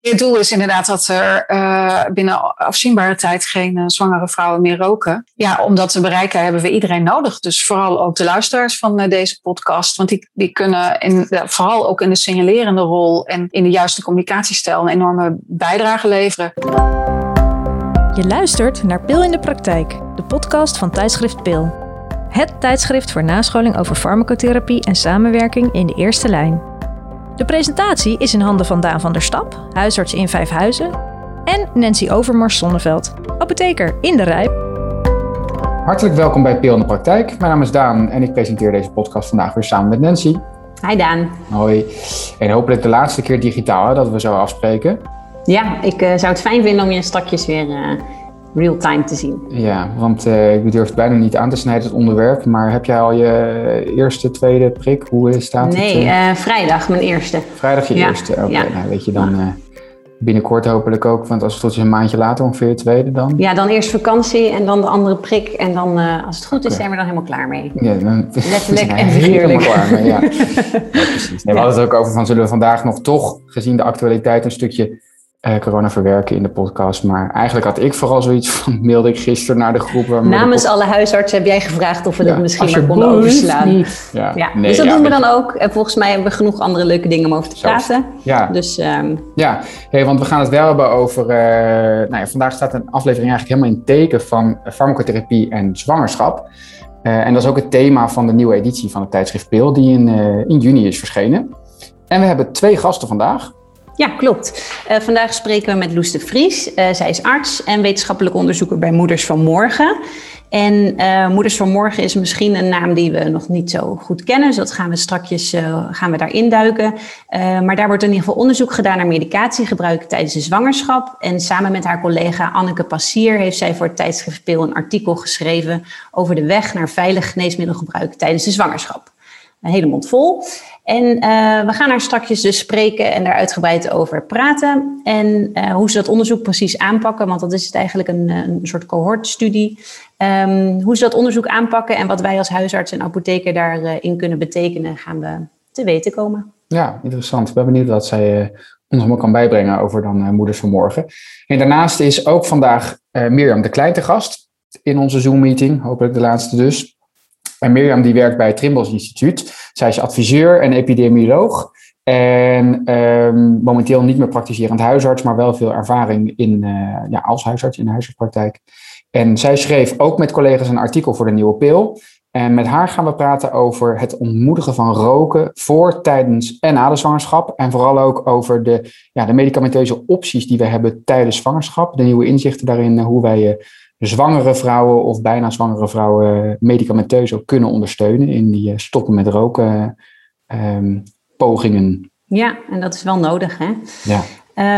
Het doel is inderdaad dat er uh, binnen afzienbare tijd geen zwangere vrouwen meer roken. Ja, om dat te bereiken hebben we iedereen nodig. Dus vooral ook de luisteraars van uh, deze podcast. Want die, die kunnen in, vooral ook in de signalerende rol en in de juiste communicatiestijl een enorme bijdrage leveren. Je luistert naar Pil in de Praktijk, de podcast van tijdschrift Pil. Het tijdschrift voor nascholing over farmacotherapie en samenwerking in de eerste lijn. De presentatie is in handen van Daan van der Stap, huisarts in Vijfhuizen, en Nancy Overmars Zonneveld, apotheker in de Rijp. Hartelijk welkom bij Peel in de Praktijk. Mijn naam is Daan en ik presenteer deze podcast vandaag weer samen met Nancy. Hi Daan. Hoi. En hopelijk de laatste keer digitaal hè, dat we zo afspreken. Ja, ik uh, zou het fijn vinden om je strakjes weer uh, real-time te zien. Ja, want uh, ik durf het bijna niet aan te snijden, het onderwerp. Maar heb jij al je eerste, tweede prik? Hoe staat nee, het? Nee, uh, vrijdag mijn eerste. Vrijdag je ja. eerste, oké. Okay. Ja. Nou, weet je, dan uh, binnenkort hopelijk ook. Want als het is een maandje later ongeveer je tweede dan? Ja, dan eerst vakantie en dan de andere prik. En dan, als het goed is, zijn we dan helemaal klaar mee. Ja, dan Letterlijk en figuurlijk. klaar mee, ja. precies. Nee, we hadden het ook over van, zullen we vandaag nog toch, gezien de actualiteit, een stukje uh, corona verwerken in de podcast. Maar eigenlijk had ik vooral zoiets van, mailde ik gisteren naar de groep. Namens alle huisartsen heb jij gevraagd of we ja, dit misschien maar konden overslaan. Niet. Ja, ja. Nee, dus dat ja, doen we dan ook. En volgens mij hebben we genoeg andere leuke dingen om over te praten. Ja, dus, um... ja. Hey, want we gaan het wel hebben over... Uh, nou ja, vandaag staat een aflevering eigenlijk helemaal in teken van farmacotherapie en zwangerschap. Uh, en dat is ook het thema van de nieuwe editie van het tijdschrift Pil, die in, in juni is verschenen. En we hebben twee gasten vandaag. Ja, klopt. Uh, vandaag spreken we met Loes de Vries. Uh, zij is arts en wetenschappelijk onderzoeker bij Moeders van Morgen. En uh, Moeders van Morgen is misschien een naam die we nog niet zo goed kennen. Dus dat gaan we strakjes gaan we daar induiken. maar daar wordt in ieder geval onderzoek gedaan naar medicatiegebruik tijdens de zwangerschap. En samen met haar collega Anneke Passier heeft zij voor het tijdschrift Peel een artikel geschreven over de weg naar veilig geneesmiddelgebruik tijdens de zwangerschap. Een hele mond vol. En uh, we gaan daar straks dus spreken en daar uitgebreid over praten. En uh, hoe ze dat onderzoek precies aanpakken, want dat is het eigenlijk een, een soort cohortstudie. Um, hoe ze dat onderzoek aanpakken en wat wij als huisarts en apotheker daarin kunnen betekenen, gaan we te weten komen. Ja, interessant. Ik ben benieuwd wat zij ons allemaal kan bijbrengen over dan Moeders van Morgen. En daarnaast is ook vandaag Mirjam de Klein te gast in onze Zoom-meeting, hopelijk de laatste dus. En Mirjam die werkt bij het Trimbos Instituut. Zij is adviseur en epidemioloog. En um, momenteel niet meer praktiserend huisarts, maar wel veel ervaring in, uh, ja, als huisarts in de huisartspraktijk. En zij schreef ook met collega's een artikel voor de Nieuwe Pil. En met haar gaan we praten over het ontmoedigen van roken voor, tijdens en na de zwangerschap. En vooral ook over de, ja, de medicamenteuze opties die we hebben tijdens zwangerschap. De nieuwe inzichten daarin, hoe wij uh, zwangere vrouwen of bijna zwangere vrouwen medicamenteus ook kunnen ondersteunen in die stoppen met roken um, pogingen. Ja, en dat is wel nodig hè. Ja.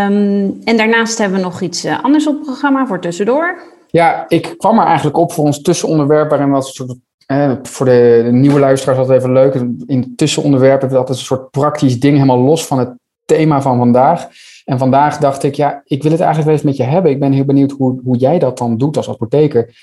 Um, en daarnaast hebben we nog iets anders op het programma voor tussendoor. Ja, ik kwam er eigenlijk op voor ons tussenonderwerp waarin soort eh, voor de, de, nieuwe luisteraars altijd even leuk. In tussenonderwerpen hebben we altijd een soort praktisch ding helemaal los van het thema van vandaag. En vandaag dacht ik, ja, ik wil het eigenlijk wel eens met je hebben. Ik ben heel benieuwd hoe, hoe jij dat dan doet als apotheker.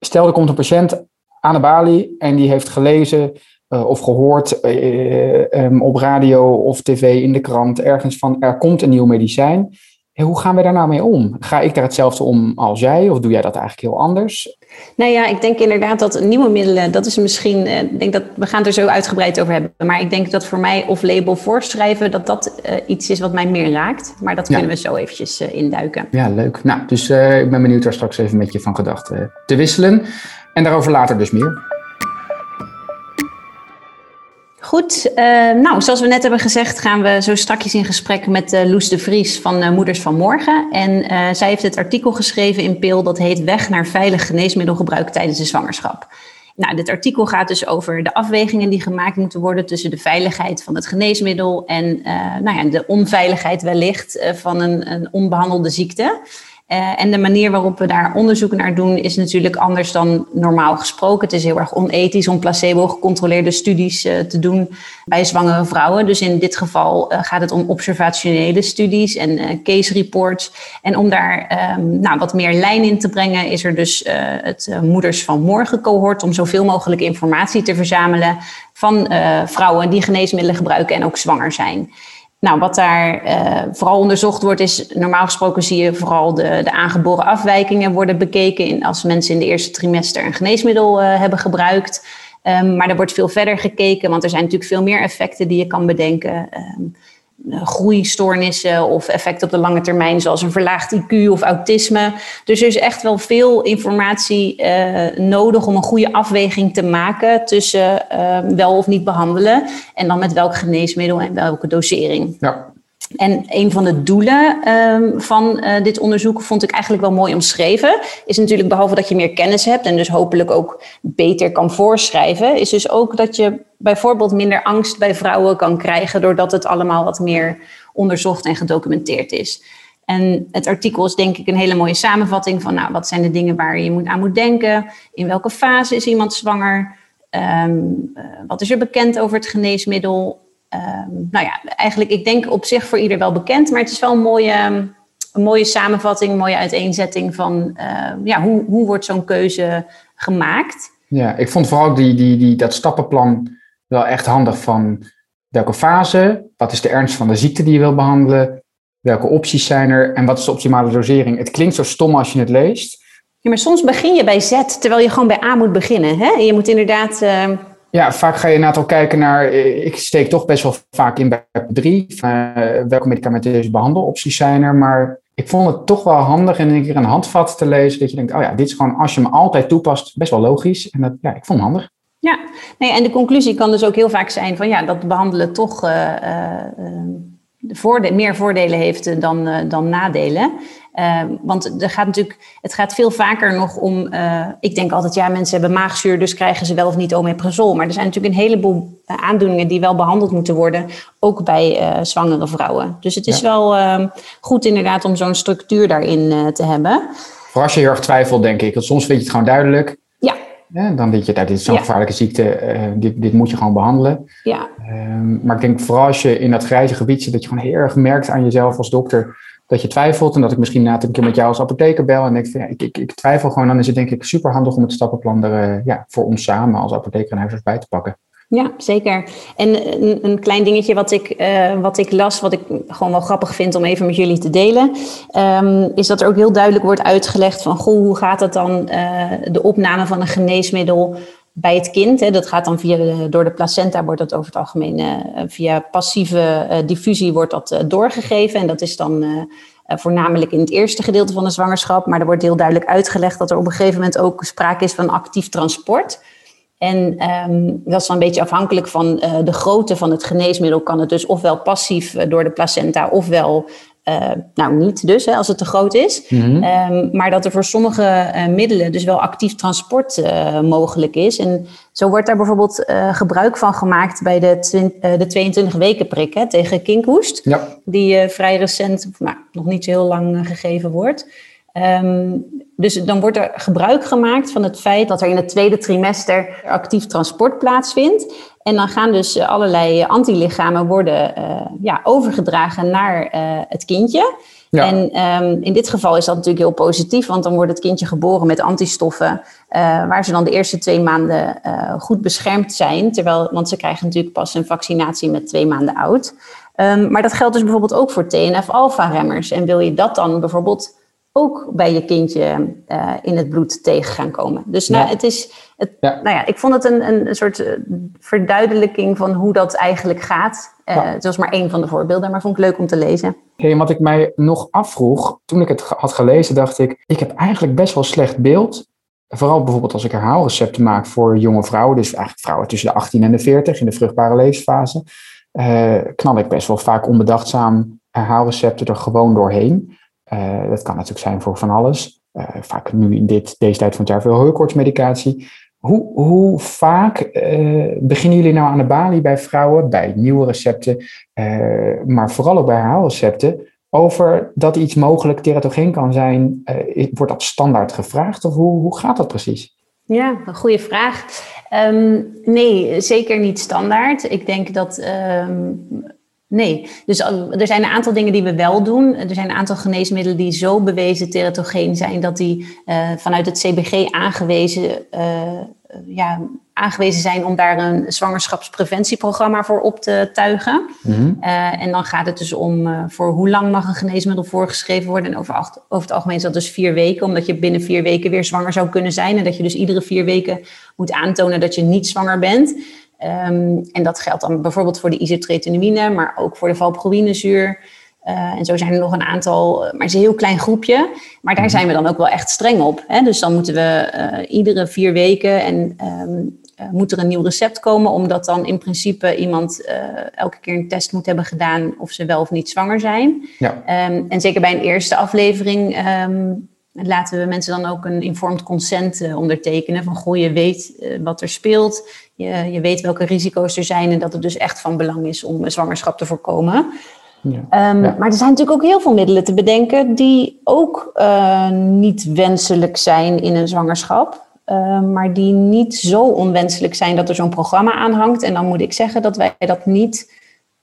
Stel, er komt een patiënt aan de balie en die heeft gelezen uh, of gehoord uh, um, op radio of tv in de krant ergens van er komt een nieuw medicijn. Hoe gaan we daar nou mee om? Ga ik daar hetzelfde om als jij of doe jij dat eigenlijk heel anders? Nou ja, ik denk inderdaad dat nieuwe middelen, dat is misschien, ik denk dat we gaan het er zo uitgebreid over hebben. Maar ik denk dat voor mij of label voorschrijven, dat dat uh, iets is wat mij meer raakt. Maar dat kunnen ja. we zo eventjes uh, induiken. Ja, leuk. Nou, dus uh, ik ben benieuwd daar straks even met je van gedachten te wisselen. En daarover later dus meer. Goed, uh, nou, zoals we net hebben gezegd, gaan we zo strakjes in gesprek met uh, Loes de Vries van uh, Moeders van Morgen. En zij heeft het artikel geschreven in Pil dat heet Weg naar veilig geneesmiddelgebruik tijdens de zwangerschap. Nou, dit artikel gaat dus over de afwegingen die gemaakt moeten worden tussen de veiligheid van het geneesmiddel en nou ja, de onveiligheid wellicht van een, een onbehandelde ziekte. Uh, en de manier waarop we daar onderzoek naar doen is natuurlijk anders dan normaal gesproken. Het is heel erg onethisch om placebo-gecontroleerde studies uh, te doen bij zwangere vrouwen. Dus in dit geval uh, gaat het om observationele studies en case reports. En om daar um, nou, wat meer lijn in te brengen, is er dus het Moeders van Morgen cohort om zoveel mogelijk informatie te verzamelen van vrouwen die geneesmiddelen gebruiken en ook zwanger zijn. Nou, wat daar uh, vooral onderzocht wordt, is normaal gesproken zie je vooral de, de aangeboren afwijkingen worden bekeken in, als mensen in de eerste trimester een geneesmiddel uh, hebben gebruikt. Um, maar er wordt veel verder gekeken, want er zijn natuurlijk veel meer effecten die je kan bedenken. Um, groeistoornissen of effecten op de lange termijn, zoals een verlaagd IQ of autisme. Dus er is echt wel veel informatie uh, nodig om een goede afweging te maken tussen uh, wel of niet behandelen en dan met welk geneesmiddel en welke dosering. Ja. En een van de doelen um, van uh, dit onderzoek vond ik eigenlijk wel mooi omschreven. Is natuurlijk behalve dat je meer kennis hebt en dus hopelijk ook beter kan voorschrijven, is dus ook dat je bijvoorbeeld minder angst bij vrouwen kan krijgen doordat het allemaal wat meer onderzocht en gedocumenteerd is. En het artikel is denk ik een hele mooie samenvatting van nou, wat zijn de dingen waar je aan moet denken, in welke fase is iemand zwanger, um, uh, wat is er bekend over het geneesmiddel Um, nou ja, eigenlijk, ik denk op zich voor ieder wel bekend, maar het is wel een mooie, een mooie samenvatting, een mooie uiteenzetting van uh, ja, hoe, hoe wordt zo'n keuze gemaakt. Ja, ik vond vooral die, die, die, dat stappenplan wel echt handig van welke fase, wat is de ernst van de ziekte die je wil behandelen, welke opties zijn er en wat is de optimale dosering. Het klinkt zo stom als je het leest. Ja, maar soms begin je bij Z, terwijl je gewoon bij A moet beginnen. Hè? Je moet inderdaad... Uh, ja, vaak ga je inderdaad al kijken naar, eh, ik steek toch best wel vaak in bij 3, uh, welke medicamenteuze behandelopties zijn er, maar ik vond het toch wel handig in een keer een handvat te lezen, dat je denkt, oh ja, dit is gewoon, als je hem altijd toepast, best wel logisch. En dat, ja, ik vond het handig. Ja, nee, en de conclusie kan dus ook heel vaak zijn van, ja, dat behandelen toch uh, uh, voorde meer voordelen heeft dan, dan nadelen. Uh, want er gaat natuurlijk, het gaat veel vaker nog om. Ik denk altijd, ja, mensen hebben maagzuur, dus krijgen ze wel of niet omeprazol. Maar er zijn natuurlijk een heleboel aandoeningen die wel behandeld moeten worden, ook bij zwangere vrouwen. Dus het is ja. wel ehm, goed inderdaad om zo'n structuur daarin te hebben. Voor als je heel erg twijfelt, denk ik. Want soms vind je het gewoon duidelijk. Dan weet je, dat dit is zo'n ja. gevaarlijke ziekte, dit, dit moet je gewoon behandelen. Ja. Ehm, maar ik denk vooral als je in dat grijze gebied zit, dat je gewoon heel erg merkt aan jezelf als dokter dat je twijfelt en dat ik misschien na een keer met jou als apotheker bel en denk van ja, ik, ik, ik twijfel gewoon, dan is het denk ik super handig om het stappenplan er uh, ja, voor ons samen als apotheker en huisarts bij te pakken. Ja, zeker. En een, een klein dingetje wat ik, uh, wat ik las, wat ik gewoon wel grappig vind om even met jullie te delen, um, is dat er ook heel duidelijk wordt uitgelegd van, goh, hoe gaat het dan uh, de opname van een geneesmiddel bij het kind. Hè, dat gaat dan via door de placenta, wordt dat over het algemeen via passieve diffusie wordt dat doorgegeven. En dat is dan voornamelijk in het eerste gedeelte van de zwangerschap. Maar er wordt heel duidelijk uitgelegd dat er op een gegeven moment ook sprake is van actief transport. En um, dat is dan een beetje afhankelijk van de grootte van het geneesmiddel. Kan het dus ofwel passief door de placenta, ofwel uh, nou, niet dus, hè, als het te groot is. Mm -hmm. um, maar dat er voor sommige middelen dus wel actief transport mogelijk is. En zo wordt daar bijvoorbeeld gebruik van gemaakt bij de, de 22 weken prik hè, tegen kinkhoest. Ja. Die vrij recent, nou, nog niet zo heel lang gegeven wordt. Um, dus dan wordt er gebruik gemaakt van het feit dat er in het tweede trimester actief transport plaatsvindt. En dan gaan dus allerlei antilichamen worden uh, ja, overgedragen naar uh, het kindje. Ja. En um, in dit geval is dat natuurlijk heel positief, want dan wordt het kindje geboren met antistoffen, uh, waar ze dan de eerste twee maanden goed beschermd zijn. Terwijl, want ze krijgen natuurlijk pas een vaccinatie met twee maanden oud. Um, maar dat geldt dus bijvoorbeeld ook voor TNF-alpha-remmers. En wil je dat dan bijvoorbeeld ook bij je kindje uh, in het bloed tegen gaan komen. Dus nou, het is, het, ja. nou ja, ik vond het een, een soort verduidelijking van hoe dat eigenlijk gaat. Uh, ja. Het was maar één van de voorbeelden, maar vond ik leuk om te lezen. Hey, wat ik mij nog afvroeg, toen ik het had gelezen, dacht ik, ik heb eigenlijk best wel slecht beeld. Vooral bijvoorbeeld als ik herhaalrecepten maak voor jonge vrouwen, dus eigenlijk vrouwen tussen de 18 en de 40 in de vruchtbare levensfase, uh, knal ik best wel vaak onbedachtzaam herhaalrecepten er gewoon doorheen. Uh, dat kan natuurlijk zijn voor van alles. Uh, vaak nu in dit, deze tijd van het jaar veel hooikoortsmedicatie. Hoe, hoe vaak uh, beginnen jullie nou aan de balie bij vrouwen, bij nieuwe recepten, maar vooral ook bij herhaalrecepten, over dat iets mogelijk teratogeen kan zijn? wordt dat standaard gevraagd of hoe, hoe gaat dat precies? Ja, een goede vraag. Um, nee, zeker niet standaard. Ik denk dat um, Nee, dus er zijn een aantal dingen die we wel doen. Er zijn een aantal geneesmiddelen die zo bewezen teratogeen zijn dat die uh, vanuit het CBG aangewezen uh, ja, aangewezen zijn om daar een zwangerschapspreventieprogramma voor op te tuigen. Mhm. Uh, en dan gaat het dus om voor hoe lang mag een geneesmiddel voorgeschreven worden. En over, acht, over het algemeen is dat dus vier weken, omdat je binnen vier weken weer zwanger zou kunnen zijn. En dat je dus iedere vier weken moet aantonen dat je niet zwanger bent. Um, en dat geldt dan bijvoorbeeld voor de isotretinoïne, maar ook voor de valproïnezuur. Uh, en zo zijn er nog een aantal, maar het is een heel klein groepje. Maar daar zijn we dan ook wel echt streng op. Hè? Dus dan moeten we uh, iedere vier weken en um, uh, moet er een nieuw recept komen, omdat dan in principe iemand elke keer een test moet hebben gedaan of ze wel of niet zwanger zijn. Ja. Um, en zeker bij een eerste aflevering laten we mensen dan ook een informed consent ondertekenen. Van goh, je weet wat er speelt, je, je weet welke risico's er zijn en dat het dus echt van belang is om zwangerschap te voorkomen. Ja. Um, Ja. Maar er zijn natuurlijk ook heel veel middelen te bedenken die ook uh, niet wenselijk zijn in een zwangerschap. Uh, maar die niet zo onwenselijk zijn dat er zo'n programma aan hangt. En dan moet ik zeggen dat wij dat niet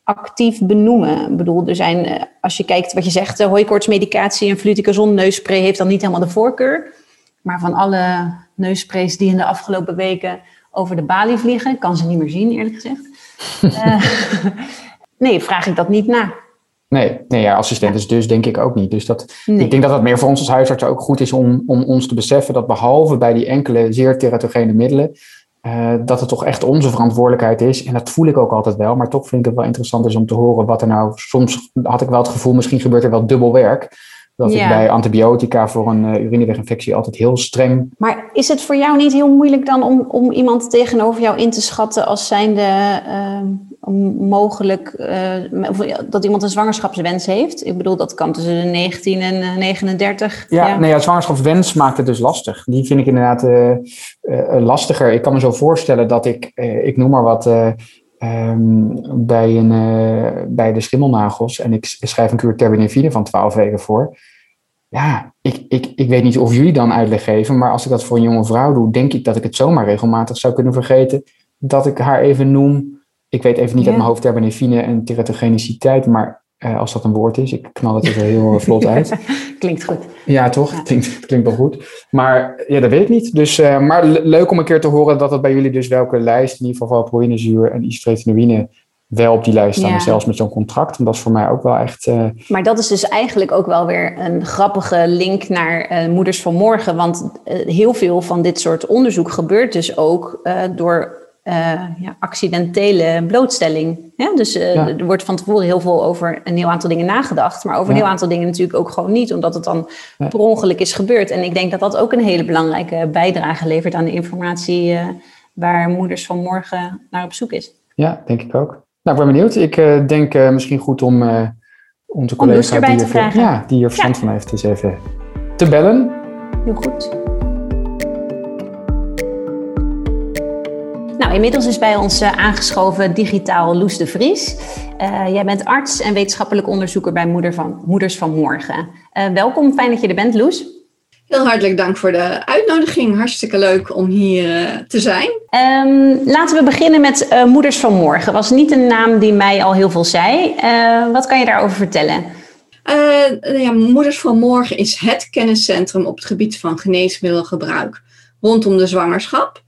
actief benoemen. Ik bedoel, er zijn, uh, als je kijkt wat je zegt, uh, hooikoortsmedicatie en fluticasone neusspray heeft dan niet helemaal de voorkeur. Maar van alle neussprays die in de afgelopen weken over de balie vliegen, ik kan ze niet meer zien eerlijk gezegd. Uh, nee, vraag ik dat niet na. Nee, nee ja, assistent is dus denk ik ook niet. Dus dat, Nee. ik denk dat het meer voor ons als huisarts ook goed is om, om ons te beseffen dat behalve bij die enkele zeer teratogene middelen, uh, dat het toch echt onze verantwoordelijkheid is. En dat voel ik ook altijd wel, maar toch vind ik het wel interessant is om te horen wat er nou, soms had ik wel het gevoel, misschien gebeurt er wel dubbel werk. Dat Ja. ik bij antibiotica voor een uh, urineweginfectie altijd heel streng Maar is het voor jou niet heel moeilijk dan om, om iemand tegenover jou in te schatten als zijnde uh, mogelijk uh, of dat iemand een zwangerschapswens heeft? Ik bedoel, dat kan tussen de 19 en uh, 39. Ja, ja. Nee, ja, zwangerschapswens maakt het dus lastig. Die vind ik inderdaad lastiger. Ik kan me zo voorstellen dat ik, ik noem maar wat, um, bij, een, uh, bij de schimmelnagels en ik schrijf een kuur terbinafine van 12 weken voor. Ja, ik, ik, ik weet niet of jullie dan uitleg geven, maar als ik dat voor een jonge vrouw doe, denk ik dat ik het zomaar regelmatig zou kunnen vergeten dat ik haar even noem. Ik weet even niet Ja. uit mijn hoofd terbinafine en teratogeniciteit, maar uh, als dat een woord is, ik knal het er zo heel vlot uit. Klinkt goed. Ja, toch? Ja. Klinkt, klinkt wel goed. Maar ja, dat weet ik niet. Dus, uh, maar le leuk om een keer te horen dat het bij jullie dus welke lijst, in ieder geval valproïnezuur en isotretinoïne, wel op die lijst staan. Ja. En zelfs met zo'n contract. En dat is voor mij ook wel echt... Uh... Maar dat is dus eigenlijk ook wel weer een grappige link naar Moeders van Morgen. Want heel veel van dit soort onderzoek gebeurt dus ook door uh, ja, accidentele blootstelling. Dus uh, ja. er wordt van tevoren heel veel over een heel aantal dingen nagedacht, maar over een Ja. heel aantal dingen natuurlijk ook gewoon niet, omdat het dan per ongeluk is gebeurd. En ik denk dat dat ook een hele belangrijke bijdrage levert aan de informatie uh, waar Moeders van Morgen naar op zoek is. Ja, denk ik ook. Nou, ik ben benieuwd. Ik denk misschien goed om onze Om collega die, te er, ja, die hier verstand van heeft, eens even te bellen. Heel goed. Nou, inmiddels is bij ons uh, aangeschoven digitaal Loes de Vries. Uh, jij bent arts en wetenschappelijk onderzoeker bij Moeder van, Moeders van Morgen. Uh, welkom, fijn dat je er bent, Loes. Heel hartelijk dank voor de uitnodiging. Hartstikke leuk om hier te zijn. Um, laten we beginnen met Moeders van Morgen. Was niet een naam die mij al heel veel zei. Wat kan je daarover vertellen? Ja, Moeders van Morgen is het kenniscentrum op het gebied van geneesmiddelgebruik rondom de zwangerschap.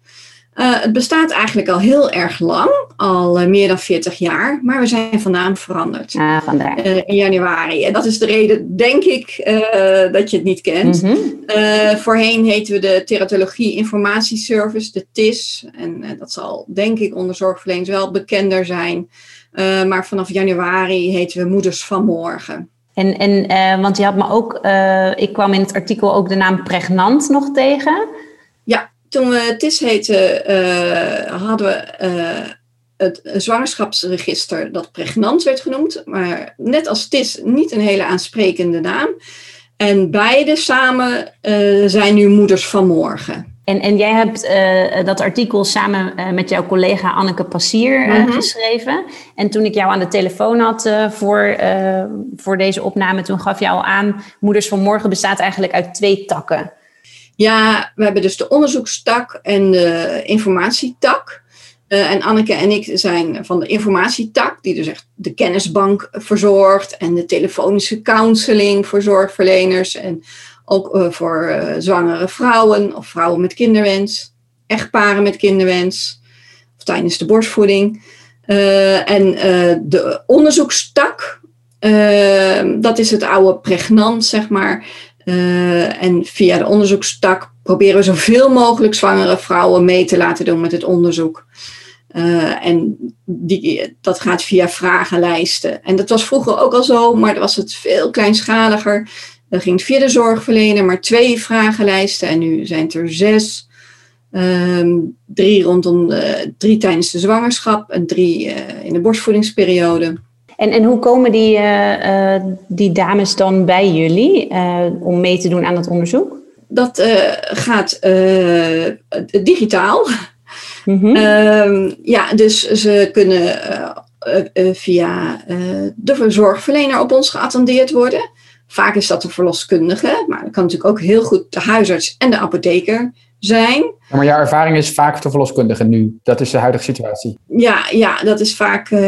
Uh, het bestaat eigenlijk al heel erg lang, al uh, meer dan 40 jaar, maar we zijn van naam veranderd. Ah, vandaar. Uh, in januari. En dat is de reden, denk ik, dat je het niet kent. Mhm. Mm -hmm. voorheen heten we de Teratologie Informatieservice, de TIS. En dat zal, denk ik, onder zorgverleners wel bekender zijn. maar vanaf januari heten we Moeders van Morgen. En, en want je had me ook, ik kwam in het artikel ook de naam pregnant nog tegen. Toen we TIS heten, uh, hadden we het zwangerschapsregister dat pregnant werd genoemd. Maar net als TIS niet een hele aansprekende naam. En beide samen zijn nu moeders van morgen. En, en jij hebt uh, dat artikel samen uh, met jouw collega Anneke Passier uh, mm -hmm. geschreven. En toen ik jou aan de telefoon had voor, voor deze opname, toen gaf je al aan... Moeders van Morgen bestaat eigenlijk uit twee takken. Ja, we hebben dus de onderzoekstak en de informatietak. en Anneke en ik zijn van de informatietak, die dus echt de kennisbank verzorgt... en de telefonische counseling voor zorgverleners... en ook uh, voor uh, zwangere vrouwen of vrouwen met kinderwens. echtparen met kinderwens of tijdens de borstvoeding. Uh, en uh, de onderzoekstak, uh, dat is het oude pregnant, zeg maar. En via de onderzoekstak proberen we zoveel mogelijk zwangere vrouwen mee te laten doen met het onderzoek. en die, dat gaat via vragenlijsten. En dat was vroeger ook al zo, maar dan was het veel kleinschaliger. Dan ging het via de zorgverlener, maar twee vragenlijsten. En nu zijn het er zes. Um, drie rondom de, drie tijdens de zwangerschap en drie uh, in de borstvoedingsperiode. En, en hoe komen die, uh, uh, die dames dan bij jullie om mee te doen aan het onderzoek? Dat gaat digitaal. Mm -hmm. um, ja, dus ze kunnen via de zorgverlener op ons geattendeerd worden. Vaak is dat de verloskundige, maar dat kan natuurlijk ook heel goed de huisarts en de apotheker zijn. Ja, maar jouw ervaring is vaak de verloskundige nu. Dat is de huidige situatie. Ja, ja dat is vaak. Uh,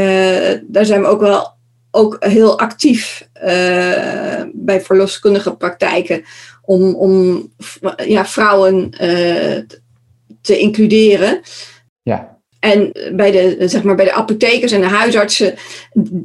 daar zijn we ook wel ook heel actief uh, bij verloskundige praktijken om, om ja, vrouwen uh, te includeren. En bij de, zeg maar, bij de apothekers en de huisartsen,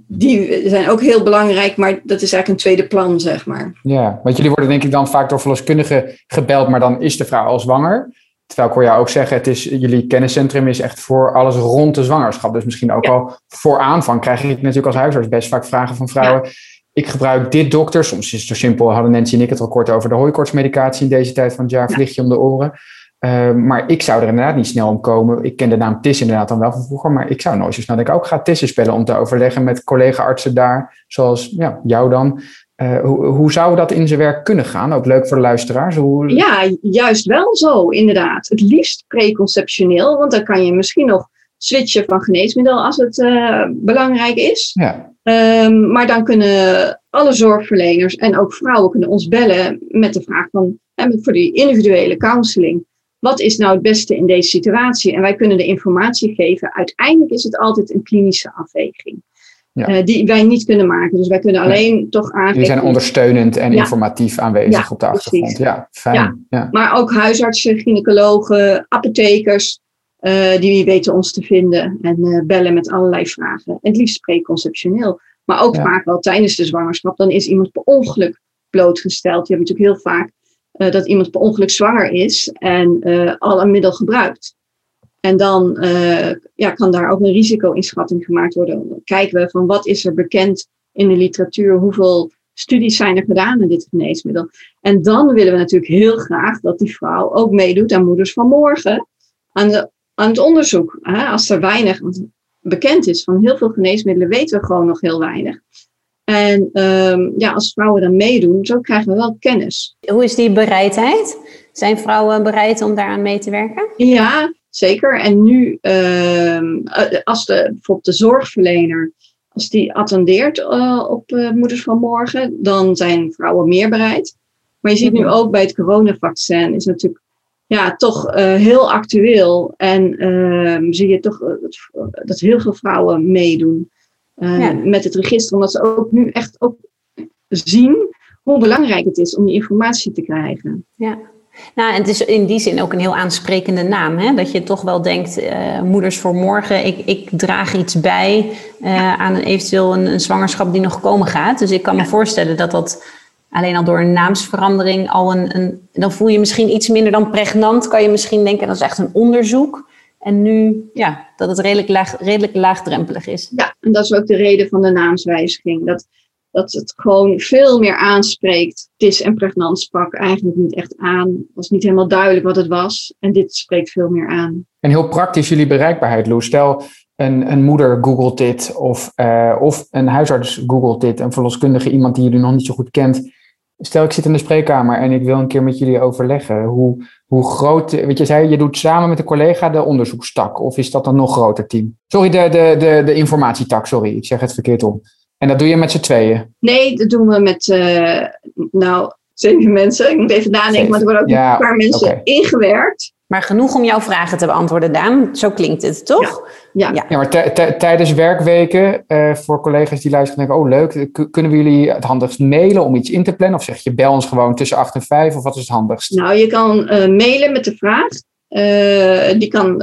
die zijn ook heel belangrijk, maar dat is eigenlijk een tweede plan, zeg maar. Ja, want jullie worden denk ik dan vaak door verloskundigen gebeld, maar dan is de vrouw al zwanger. Terwijl ik hoor jou ook zeggen, het is, jullie kenniscentrum is echt voor alles rond de zwangerschap. Dus misschien ook ja. al voor aanvang krijg ik natuurlijk als huisarts best vaak vragen van vrouwen. Ja. Ik gebruik dit dokter. Soms is het zo simpel, hadden Nancy en ik het al kort over de hooikortsmedicatie in deze tijd van het jaar. Vlieg je om de oren. Uh, maar ik zou er inderdaad niet snel om komen. Ik ken de naam TIS inderdaad dan wel van vroeger, maar ik zou nooit zo snel denken, ook ga TIS'en spelen om te overleggen met collega-artsen daar, zoals ja, jou dan. Uh, hoe, hoe zou dat in zijn werk kunnen gaan? Ook leuk voor de luisteraars. Hoe... Ja, juist wel zo, inderdaad. Het liefst preconceptioneel, want dan kan je misschien nog switchen van geneesmiddel als het uh, belangrijk is. Ja. Um, maar dan kunnen alle zorgverleners en ook vrouwen kunnen ons bellen met de vraag van, voor die individuele counseling wat is nou het beste in deze situatie? En wij kunnen de informatie geven. Uiteindelijk is het altijd een klinische afweging. Ja. Uh, die wij niet kunnen maken. Dus wij kunnen alleen toch aangeven. Die zijn ondersteunend en ja. informatief aanwezig op de achtergrond. Ja, fijn. Ja. Maar ook huisartsen, gynaecologen, apothekers. Uh, die weten ons te vinden en uh, bellen met allerlei vragen. En het liefst preconceptioneel. Maar ook vaak wel tijdens de zwangerschap. Dan is iemand per ongeluk blootgesteld. Je hebt natuurlijk heel vaak uh, dat iemand per ongeluk zwanger is en uh, al een middel gebruikt. En dan uh, ja, kan daar ook een risico-inschatting gemaakt worden. Dan kijken we van wat is er bekend in de literatuur, hoeveel studies zijn er gedaan aan dit geneesmiddel. En dan willen we natuurlijk heel graag dat die vrouw ook meedoet aan Moeders van Morgen, aan, de, aan het onderzoek. Hè? Als er weinig bekend is van heel veel geneesmiddelen, weten we gewoon nog heel weinig. En um, ja, als vrouwen dan meedoen, zo krijgen we wel kennis. Hoe is die bereidheid? Zijn vrouwen bereid om daaraan mee te werken? Ja, zeker. En nu, um, als de, bijvoorbeeld de zorgverlener, als die attendeert uh, op uh, Moeders van Morgen, dan zijn vrouwen meer bereid. Maar je ziet nu mhm. ook bij het coronavaccin, is natuurlijk ja, toch uh, heel actueel. En ehm, zie je toch dat heel veel vrouwen meedoen. Uh, ja. met het register, omdat ze ook nu echt ook zien hoe belangrijk het is om die informatie te krijgen. Ja. Nou, en het is in die zin ook een heel aansprekende naam. Hè? Dat je toch wel denkt, uh, moeders voor morgen, ik, ik draag iets bij uh, aan een, eventueel een, een, zwangerschap die nog komen gaat. Dus ik kan me voorstellen dat dat alleen al door een naamsverandering al een, een... Dan voel je misschien iets minder dan pregnant, kan je misschien denken, dat is echt een onderzoek. En nu, ja, dat het redelijk, laag, redelijk laagdrempelig is. Ja, en dat is ook de reden van de naamswijziging. Dat, dat het gewoon veel meer aanspreekt. Het is en pregnant sprak eigenlijk niet echt aan. Het was niet helemaal duidelijk wat het was. En dit spreekt veel meer aan. En heel praktisch jullie bereikbaarheid, Lou. Stel, een, een moeder googelt dit of, uh, of een huisarts googelt dit. Een verloskundige, iemand die jullie nog niet zo goed kent. Stel, ik zit in de spreekkamer en ik wil een keer met jullie overleggen. Hoe, hoe groot, weet je, zei je doet samen met een collega de onderzoekstak. Of is dat een nog groter team? Sorry, de, de, de, de informatietak, sorry, ik zeg het verkeerd om. En dat doe je met z'n tweeën? Nee, dat doen we met, uh, nou, zeven mensen. Ik moet even nadenken, zeven. maar er worden ook ja, een paar mensen okay. ingewerkt. Maar genoeg om jouw vragen te beantwoorden, Daan. Zo klinkt het, toch? Ja, ja. ja maar tijdens werkweken, uh, voor collega's die luisteren, denken: oh leuk, kunnen we jullie het handigst mailen om iets in te plannen? Of zeg je bel ons gewoon tussen 8 en 5? Of wat is het handigst? Nou, je kan uh, mailen met de vraag: die, kan,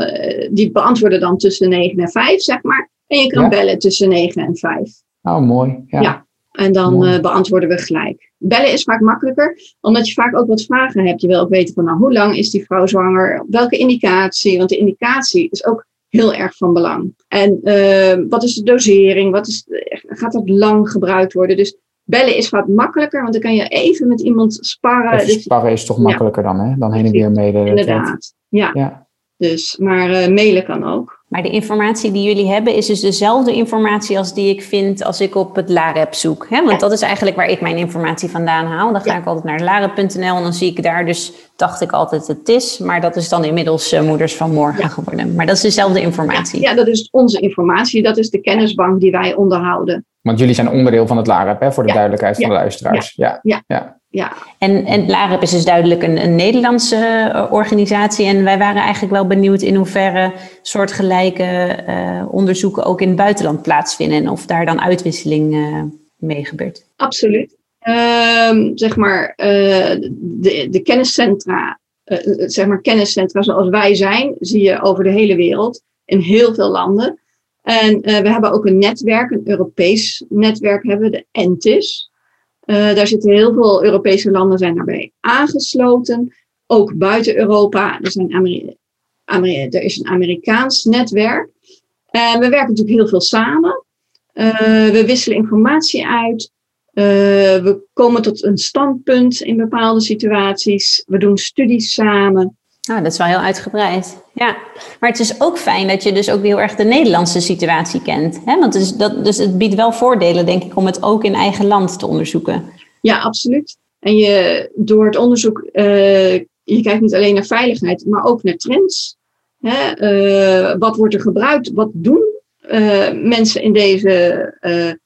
die beantwoorden dan tussen 9 en 5, zeg maar. En je kan bellen tussen 9 en 5. Oh, mooi. Ja. ja. En dan uh, beantwoorden we gelijk. Bellen is vaak makkelijker, omdat je vaak ook wat vragen hebt. Je wil ook weten van nou, hoe lang is die vrouw zwanger? Welke indicatie? Want de indicatie is ook heel erg van belang. En uh, wat is de dosering? Wat is, gaat dat lang gebruikt worden? Dus bellen is vaak makkelijker, want dan kan je even met iemand sparren. Dus, sparren is toch makkelijker dan, hè? Dan heen en weer mede. Inderdaad, ja. ja. Dus, maar uh, mailen kan ook. Maar de informatie die jullie hebben is dus dezelfde informatie als die ik vind als ik op het LAREP zoek. Hè? Want dat is eigenlijk waar ik mijn informatie vandaan haal. Dan ga ik altijd naar larep.nl en dan zie ik daar dus, dacht ik altijd het is. Maar dat is dan inmiddels uh, Moeders van Morgen geworden. Maar dat is dezelfde informatie. Ja, dat is onze informatie. Dat is de kennisbank die wij onderhouden. Want jullie zijn onderdeel van het LAREP, hè, voor de duidelijkheid van de luisteraars. ja. ja ja. En, en LAREP is dus duidelijk een, een Nederlandse eh, organisatie. En wij waren eigenlijk wel benieuwd in hoeverre soortgelijke uh, onderzoeken ook in het buitenland plaatsvinden. En of daar dan uitwisseling uh, mee gebeurt. Absoluut. Ehm, zeg maar, de, de kenniscentra, zeg maar kenniscentra zoals wij zijn, zie je over de hele wereld. In heel veel landen. En we hebben ook een netwerk, een Europees netwerk hebben we, de ENTIS. Uh, daar zitten heel veel Europese landen zijn aangesloten. Ook buiten Europa. Er, zijn er is een Amerikaans netwerk. Uh, we werken natuurlijk heel veel samen. Uh, we wisselen informatie uit. we komen tot een standpunt in bepaalde situaties. We doen studies samen. Nou, dat is wel heel uitgebreid. Ja, maar het is ook fijn dat je dus ook heel erg de Nederlandse situatie kent. Hè? Want dus, dat, dus het biedt wel voordelen, denk ik, om het ook in eigen land te onderzoeken. Ja, absoluut. En je, door het onderzoek, uh, je kijkt niet alleen naar veiligheid, maar ook naar trends. Hè? Uh, wat wordt er gebruikt? Wat doen uh, mensen in deze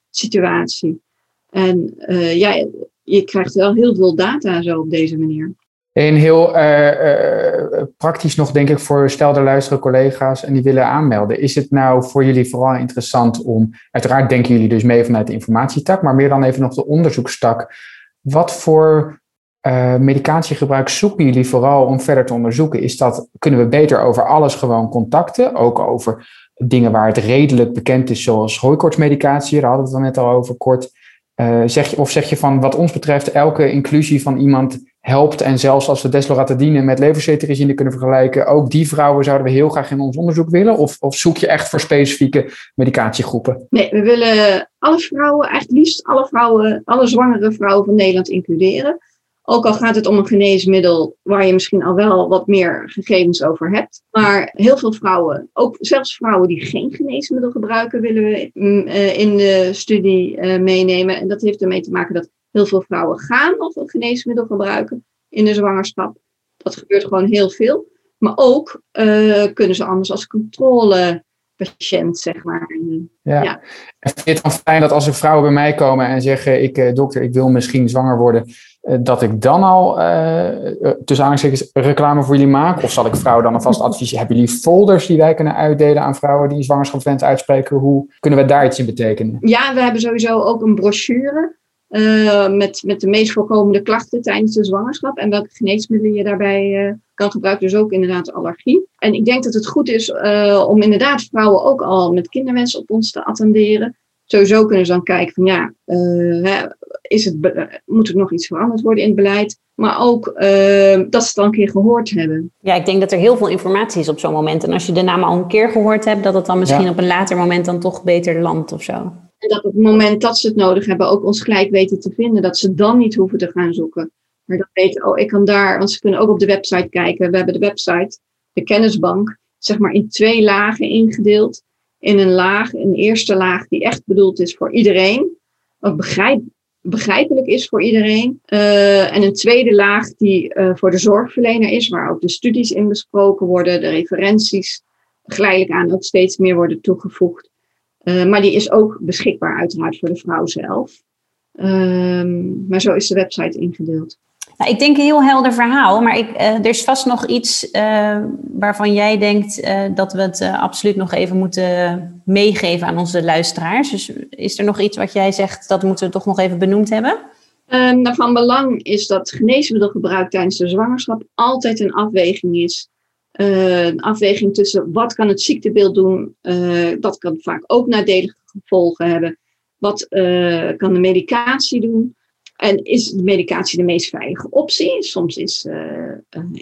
situatie? En ja, je krijgt wel heel veel data zo op deze manier. En heel uh, uh, praktisch nog, denk ik, voor stel er luisteren collega's en die willen aanmelden. Is het nou voor jullie vooral interessant om, uiteraard denken jullie dus mee vanuit de informatietak, maar meer dan even nog de onderzoekstak. Wat voor medicatiegebruik zoeken jullie vooral om verder te onderzoeken? Is dat, kunnen we beter over alles gewoon contacten? Ook over dingen waar het redelijk bekend is, zoals hooikoortsmedicatie, daar hadden we het dan net al over kort. zeg je, of zeg je van, wat ons betreft, elke inclusie van iemand helpt. En zelfs als we desloratadine met levercetirizine kunnen vergelijken, ook die vrouwen zouden we heel graag in ons onderzoek willen? Of, of zoek je echt voor specifieke medicatiegroepen? Nee, we willen alle vrouwen, eigenlijk liefst alle vrouwen, alle zwangere vrouwen van Nederland includeren. Ook al gaat het om een geneesmiddel waar je misschien al wel wat meer gegevens over hebt. Maar heel veel vrouwen, ook zelfs vrouwen die geen geneesmiddel gebruiken, willen we mm, eh, in de studie eh, meenemen. En dat heeft ermee te maken dat Heel veel vrouwen gaan nog een geneesmiddel gebruiken in de zwangerschap. Dat gebeurt gewoon heel veel. Maar ook uh, kunnen ze anders als controlepatiënt, zeg maar. Ja. ja. En vind je het dan fijn dat als er vrouwen bij mij komen en zeggen: ik, uh, dokter, ik wil misschien zwanger worden, uh, dat ik dan al tussen aanhalingstekens reclame voor jullie maak? Of zal ik vrouwen dan alvast adviseren? Hebben jullie folders die wij kunnen uitdelen aan vrouwen die zwangerschapswens uitspreken? Hoe kunnen we daar iets in betekenen? Ja, we hebben sowieso ook een brochure uh, met, met de meest voorkomende klachten tijdens de zwangerschap en welke geneesmiddelen je daarbij uh, kan gebruiken. Dus ook inderdaad allergie. En ik denk dat het goed is uh, om inderdaad vrouwen ook al met kinderwens op ons te attenderen. Sowieso kunnen ze dan kijken van ja, is het, moet er nog iets veranderd worden in het beleid? Maar ook dat ze het dan een keer gehoord hebben. Ja, ik denk dat er heel veel informatie is op zo'n moment. En als je de naam al een keer gehoord hebt, dat het dan misschien op een later moment dan toch beter landt of zo. En dat op het moment dat ze het nodig hebben, ook ons gelijk weten te vinden. Dat ze dan niet hoeven te gaan zoeken. Maar dat weten, oh, ik kan daar, want ze kunnen ook op de website kijken. We hebben de website, de kennisbank, zeg maar in twee lagen ingedeeld. In een laag, een eerste laag die echt bedoeld is voor iedereen. Wat begrijp, begrijpelijk is voor iedereen. Uh, en een tweede laag die uh, voor de zorgverlener is, waar ook de studies in besproken worden, de referenties geleidelijk aan ook steeds meer worden toegevoegd. Uh, maar die is ook beschikbaar uiteraard voor de vrouw zelf. Um, maar zo is de website ingedeeld. Nou, ik denk een heel helder verhaal, maar ik, uh, er is vast nog iets uh, waarvan jij denkt dat we het absoluut nog even moeten meegeven aan onze luisteraars. Dus is er nog iets wat jij zegt, dat moeten we toch nog even benoemd hebben? Um, nou, van belang is dat geneesmiddelgebruik tijdens de zwangerschap altijd een afweging is Uh, een afweging tussen wat kan het ziektebeeld doen, uh, dat kan vaak ook nadelige gevolgen hebben. Wat uh, kan de medicatie doen? En is de medicatie de meest veilige optie? Soms is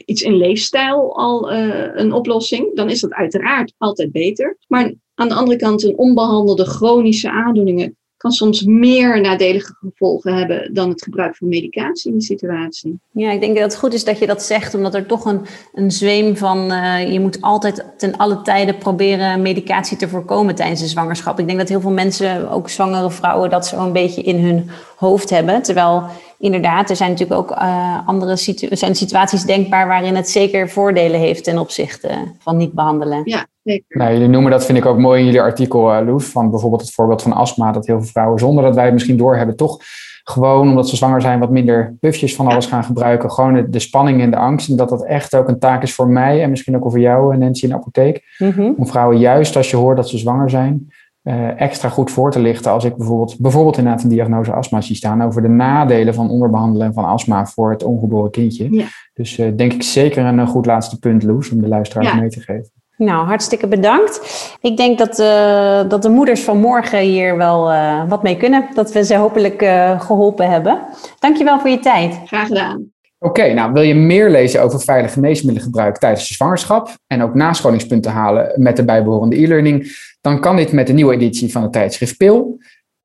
iets in leefstijl al een oplossing. Dan is dat uiteraard altijd beter. Maar aan de andere kant, een onbehandelde chronische aandoeningen kan soms meer nadelige gevolgen hebben dan het gebruik van medicatie in die situatie. Ja, ik denk dat het goed is dat je dat zegt, omdat er toch een, een zweem van uh, je moet altijd ten alle tijden proberen medicatie te voorkomen tijdens de zwangerschap. Ik denk dat heel veel mensen, ook zwangere vrouwen, dat zo een beetje in hun hoofd hebben. Terwijl inderdaad, er zijn natuurlijk ook uh, andere situ zijn situaties denkbaar waarin het zeker voordelen heeft ten opzichte van niet behandelen. Ja, zeker. Nou, jullie noemen dat, vind ik ook mooi in jullie artikel, uh, Loes, van bijvoorbeeld het voorbeeld van astma, dat heel veel vrouwen, zonder dat wij het misschien doorhebben, toch gewoon omdat ze zwanger zijn, wat minder puffjes van alles gaan gebruiken. Gewoon de, de, spanning en de angst. En dat dat echt ook een taak is voor mij en misschien ook voor jou, Nancy, in de apotheek. Mm -hmm. Om vrouwen juist als je hoort dat ze zwanger zijn, uh, extra goed voor te lichten als ik bijvoorbeeld, bijvoorbeeld inderdaad een diagnose astma zie staan over de nadelen van onderbehandelen van astma voor het ongeboren kindje. Ja. Dus uh, denk ik zeker een goed laatste punt, Loes, om de luisteraars Ja. mee te geven. Nou, hartstikke bedankt. Ik denk dat, uh, dat de moeders van morgen hier wel uh, wat mee kunnen. Dat we ze hopelijk uh, geholpen hebben. Dankjewel voor je tijd. Graag gedaan. Oké, okay, nou wil je meer lezen over veilig geneesmiddelengebruik tijdens de zwangerschap en ook nascholingspunten halen met de bijbehorende e-learning, dan kan dit met de nieuwe editie van het tijdschrift Pil.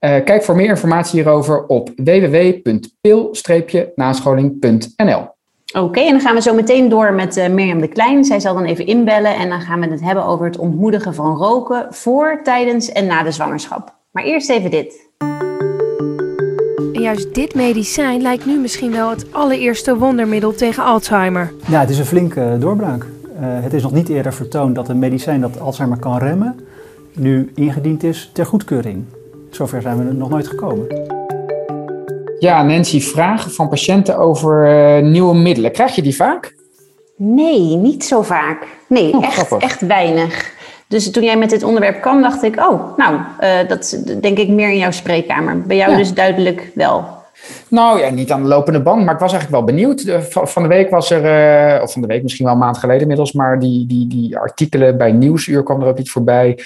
Uh, kijk voor meer informatie hierover op www.pil-nascholing.nl. Oké, okay, en dan gaan we zo meteen door met uh, Mirjam de Klein. Zij zal dan even inbellen en dan gaan we het hebben over het ontmoedigen van roken voor, tijdens en na de zwangerschap. Maar eerst even dit. En juist dit medicijn lijkt nu misschien wel het allereerste wondermiddel tegen Alzheimer. Ja, het is een flinke doorbraak. Uh, het is nog niet eerder vertoond dat een medicijn dat Alzheimer kan remmen, nu ingediend is ter goedkeuring. Zover zijn we er nog nooit gekomen. Ja, Nancy, vragen van patiënten over uh, nieuwe middelen. Krijg je die vaak? Nee, niet zo vaak. Nee, oh, echt, echt weinig. Dus toen jij met dit onderwerp kwam, dacht ik, oh, nou, uh, dat denk ik meer in jouw spreekkamer. Bij jou ja. dus duidelijk wel. Nou ja, niet aan de lopende band, maar ik was eigenlijk wel benieuwd. Van de week was er, uh, of van de week misschien wel een maand geleden inmiddels, maar die, die, die artikelen bij Nieuwsuur kwam er ook iets voorbij.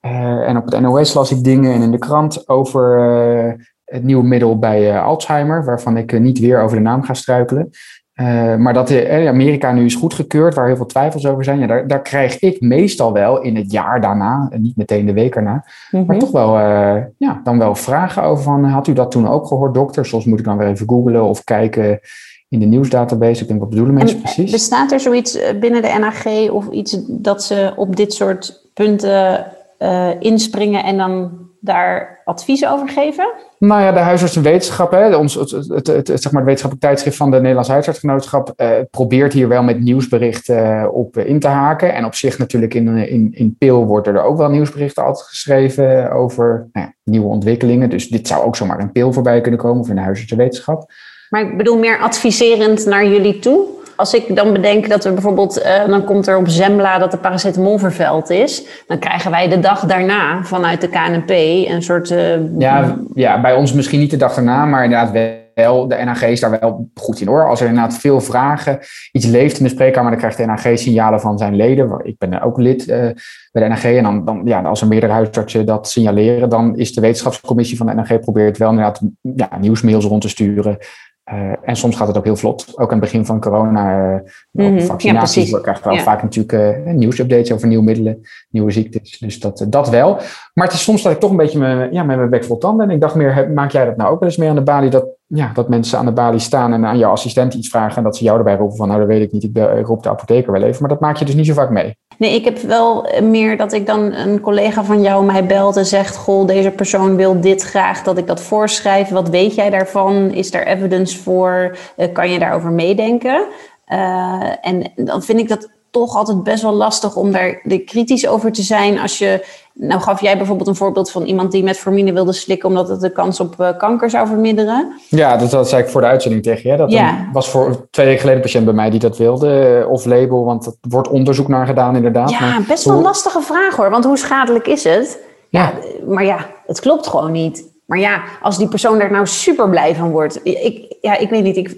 Uh, en op het NOS las ik dingen en in de krant over het nieuwe middel bij uh, Alzheimer, waarvan ik niet weer over de naam ga struikelen. maar dat in Amerika nu is goedgekeurd, waar heel veel twijfels over zijn, ja, daar, daar krijg ik meestal wel in het jaar daarna, en niet meteen de week erna, mm -hmm. maar toch wel, ja, dan wel vragen over van, had u dat toen ook gehoord, dokter? Soms moet ik dan weer even googlen of kijken in de nieuwsdatabase. Ik denk, wat bedoelen mensen en precies? Bestaat er zoiets binnen de NAG of iets dat ze op dit soort punten uh, inspringen en dan daar advies over geven? Nou ja, de huisarts en wetenschap, hè, ons, het, het, het, het, zeg maar het wetenschappelijk tijdschrift van de Nederlandse huisartsgenootschap, uh, probeert hier wel met nieuwsberichten uh, op in te haken. En op zich natuurlijk in, in, in PIL worden er ook wel nieuwsberichten altijd geschreven over nou ja, nieuwe ontwikkelingen. Dus dit zou ook zomaar in PIL voorbij kunnen komen of in de huisarts en wetenschap. Maar ik bedoel meer adviserend naar jullie toe? Als ik dan bedenk dat er bijvoorbeeld, uh, dan komt er op Zembla dat de paracetamol vervuild is, dan krijgen wij de dag daarna vanuit de KNP een soort. Uh, ja, ja, bij ons misschien niet de dag daarna, maar inderdaad wel. De NAG is daar wel goed in hoor. Als er inderdaad veel vragen, iets leeft in de spreekkamer, dan krijgt de NAG signalen van zijn leden. Ik ben ook lid uh, bij de NAG. En dan, ja, als er meerdere huisartsen dat signaleren, dan is de wetenschapscommissie van de NAG probeert wel inderdaad ja, nieuwsmails rond te sturen. Uh, en soms gaat het ook heel vlot. Ook aan het begin van corona, uh, mm -hmm. vaccinaties, ja, krijg je wel ja. vaak natuurlijk uh, nieuwsupdates over nieuwe middelen, nieuwe ziektes. Dus dat, dat wel. Maar het is soms dat ik toch een beetje me, ja, met mijn bek vol tanden. En ik dacht meer, maak jij dat nou ook wel eens mee aan de balie? Dat, ja, dat mensen aan de balie staan en aan jouw assistent iets vragen. En dat ze jou erbij roepen van, nou dat weet ik niet, ik, roep de apotheker wel even. Maar dat maak je dus niet zo vaak mee. Nee, ik heb wel meer dat ik dan een collega van jou mij belt en zegt: Goh, deze persoon wil dit graag dat ik dat voorschrijf. Wat weet jij daarvan? Is daar evidence voor? Uh, kan je daarover meedenken? Uh, en dan vind ik dat toch altijd best wel lastig om daar kritisch over te zijn. Als je, nou gaf jij bijvoorbeeld een voorbeeld van iemand die met formine wilde slikken omdat het de kans op uh, kanker zou verminderen. Ja, dat, dat zei ik voor de uitzending tegen je. Dat ja. was voor twee weken geleden een patiënt bij mij die dat wilde. Of label, want er wordt onderzoek naar gedaan inderdaad. Ja, maar best wel een lastige vraag hoor. Want hoe schadelijk is het? Ja. ja. Maar ja, het klopt gewoon niet. Maar ja, als die persoon daar nou super blij van wordt. Ik, ja, ik weet niet. Ik.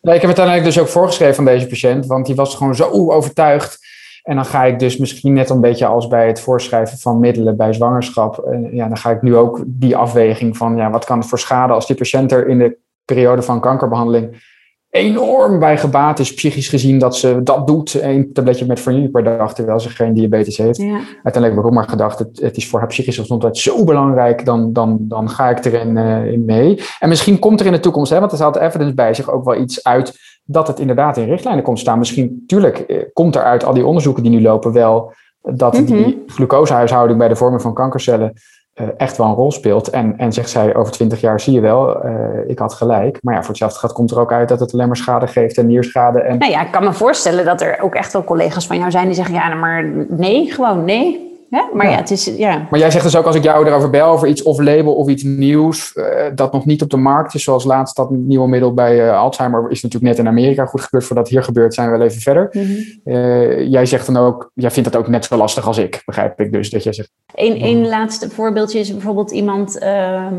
Ja, ik heb het uiteindelijk dus ook voorgeschreven van deze patiënt. Want die was gewoon zo overtuigd. En dan ga ik dus misschien net een beetje als bij het voorschrijven van middelen bij zwangerschap. eh, ja, dan ga ik nu ook die afweging van ja, wat kan het voor schade als die patiënt er in de periode van kankerbehandeling enorm bij gebaat is, psychisch gezien, dat ze dat doet. Een tabletje met vanille per dag, terwijl ze geen diabetes heeft. Ja. Uiteindelijk heb ik ook maar gedacht, het, het is voor haar psychische gezondheid zo belangrijk, dan, dan, dan ga ik erin eh, in mee. En misschien komt er in de toekomst, hè, want er staat evidence bij zich ook wel iets uit dat het inderdaad in richtlijnen komt staan. Misschien, tuurlijk, eh, komt er uit al die onderzoeken die nu lopen wel dat Mhm. die glucosehuishouding bij de vorming van kankercellen eh, echt wel een rol speelt. En, en zegt zij over twintig jaar, zie je wel, eh, ik had gelijk. Maar ja, voor hetzelfde gaat komt er ook uit dat het alleen maar schade geeft en nierschade. En Nou ja, ik kan me voorstellen dat er ook echt wel collega's van jou zijn die zeggen, ja, maar nee, gewoon nee. Hè? Maar ja. Ja. het is, ja. Maar jij zegt dus ook als ik jou erover bel over iets of label of iets nieuws eh, dat nog niet op de markt is, zoals laatst dat nieuwe middel bij eh, Alzheimer is natuurlijk net in Amerika goed gebeurd. Voordat hier gebeurt zijn we wel even verder. Mhm. Eh, jij zegt dan ook, jij vindt dat ook net zo lastig als ik, begrijp ik dus. Dat jij zegt, Eén één laatste voorbeeldje is bijvoorbeeld iemand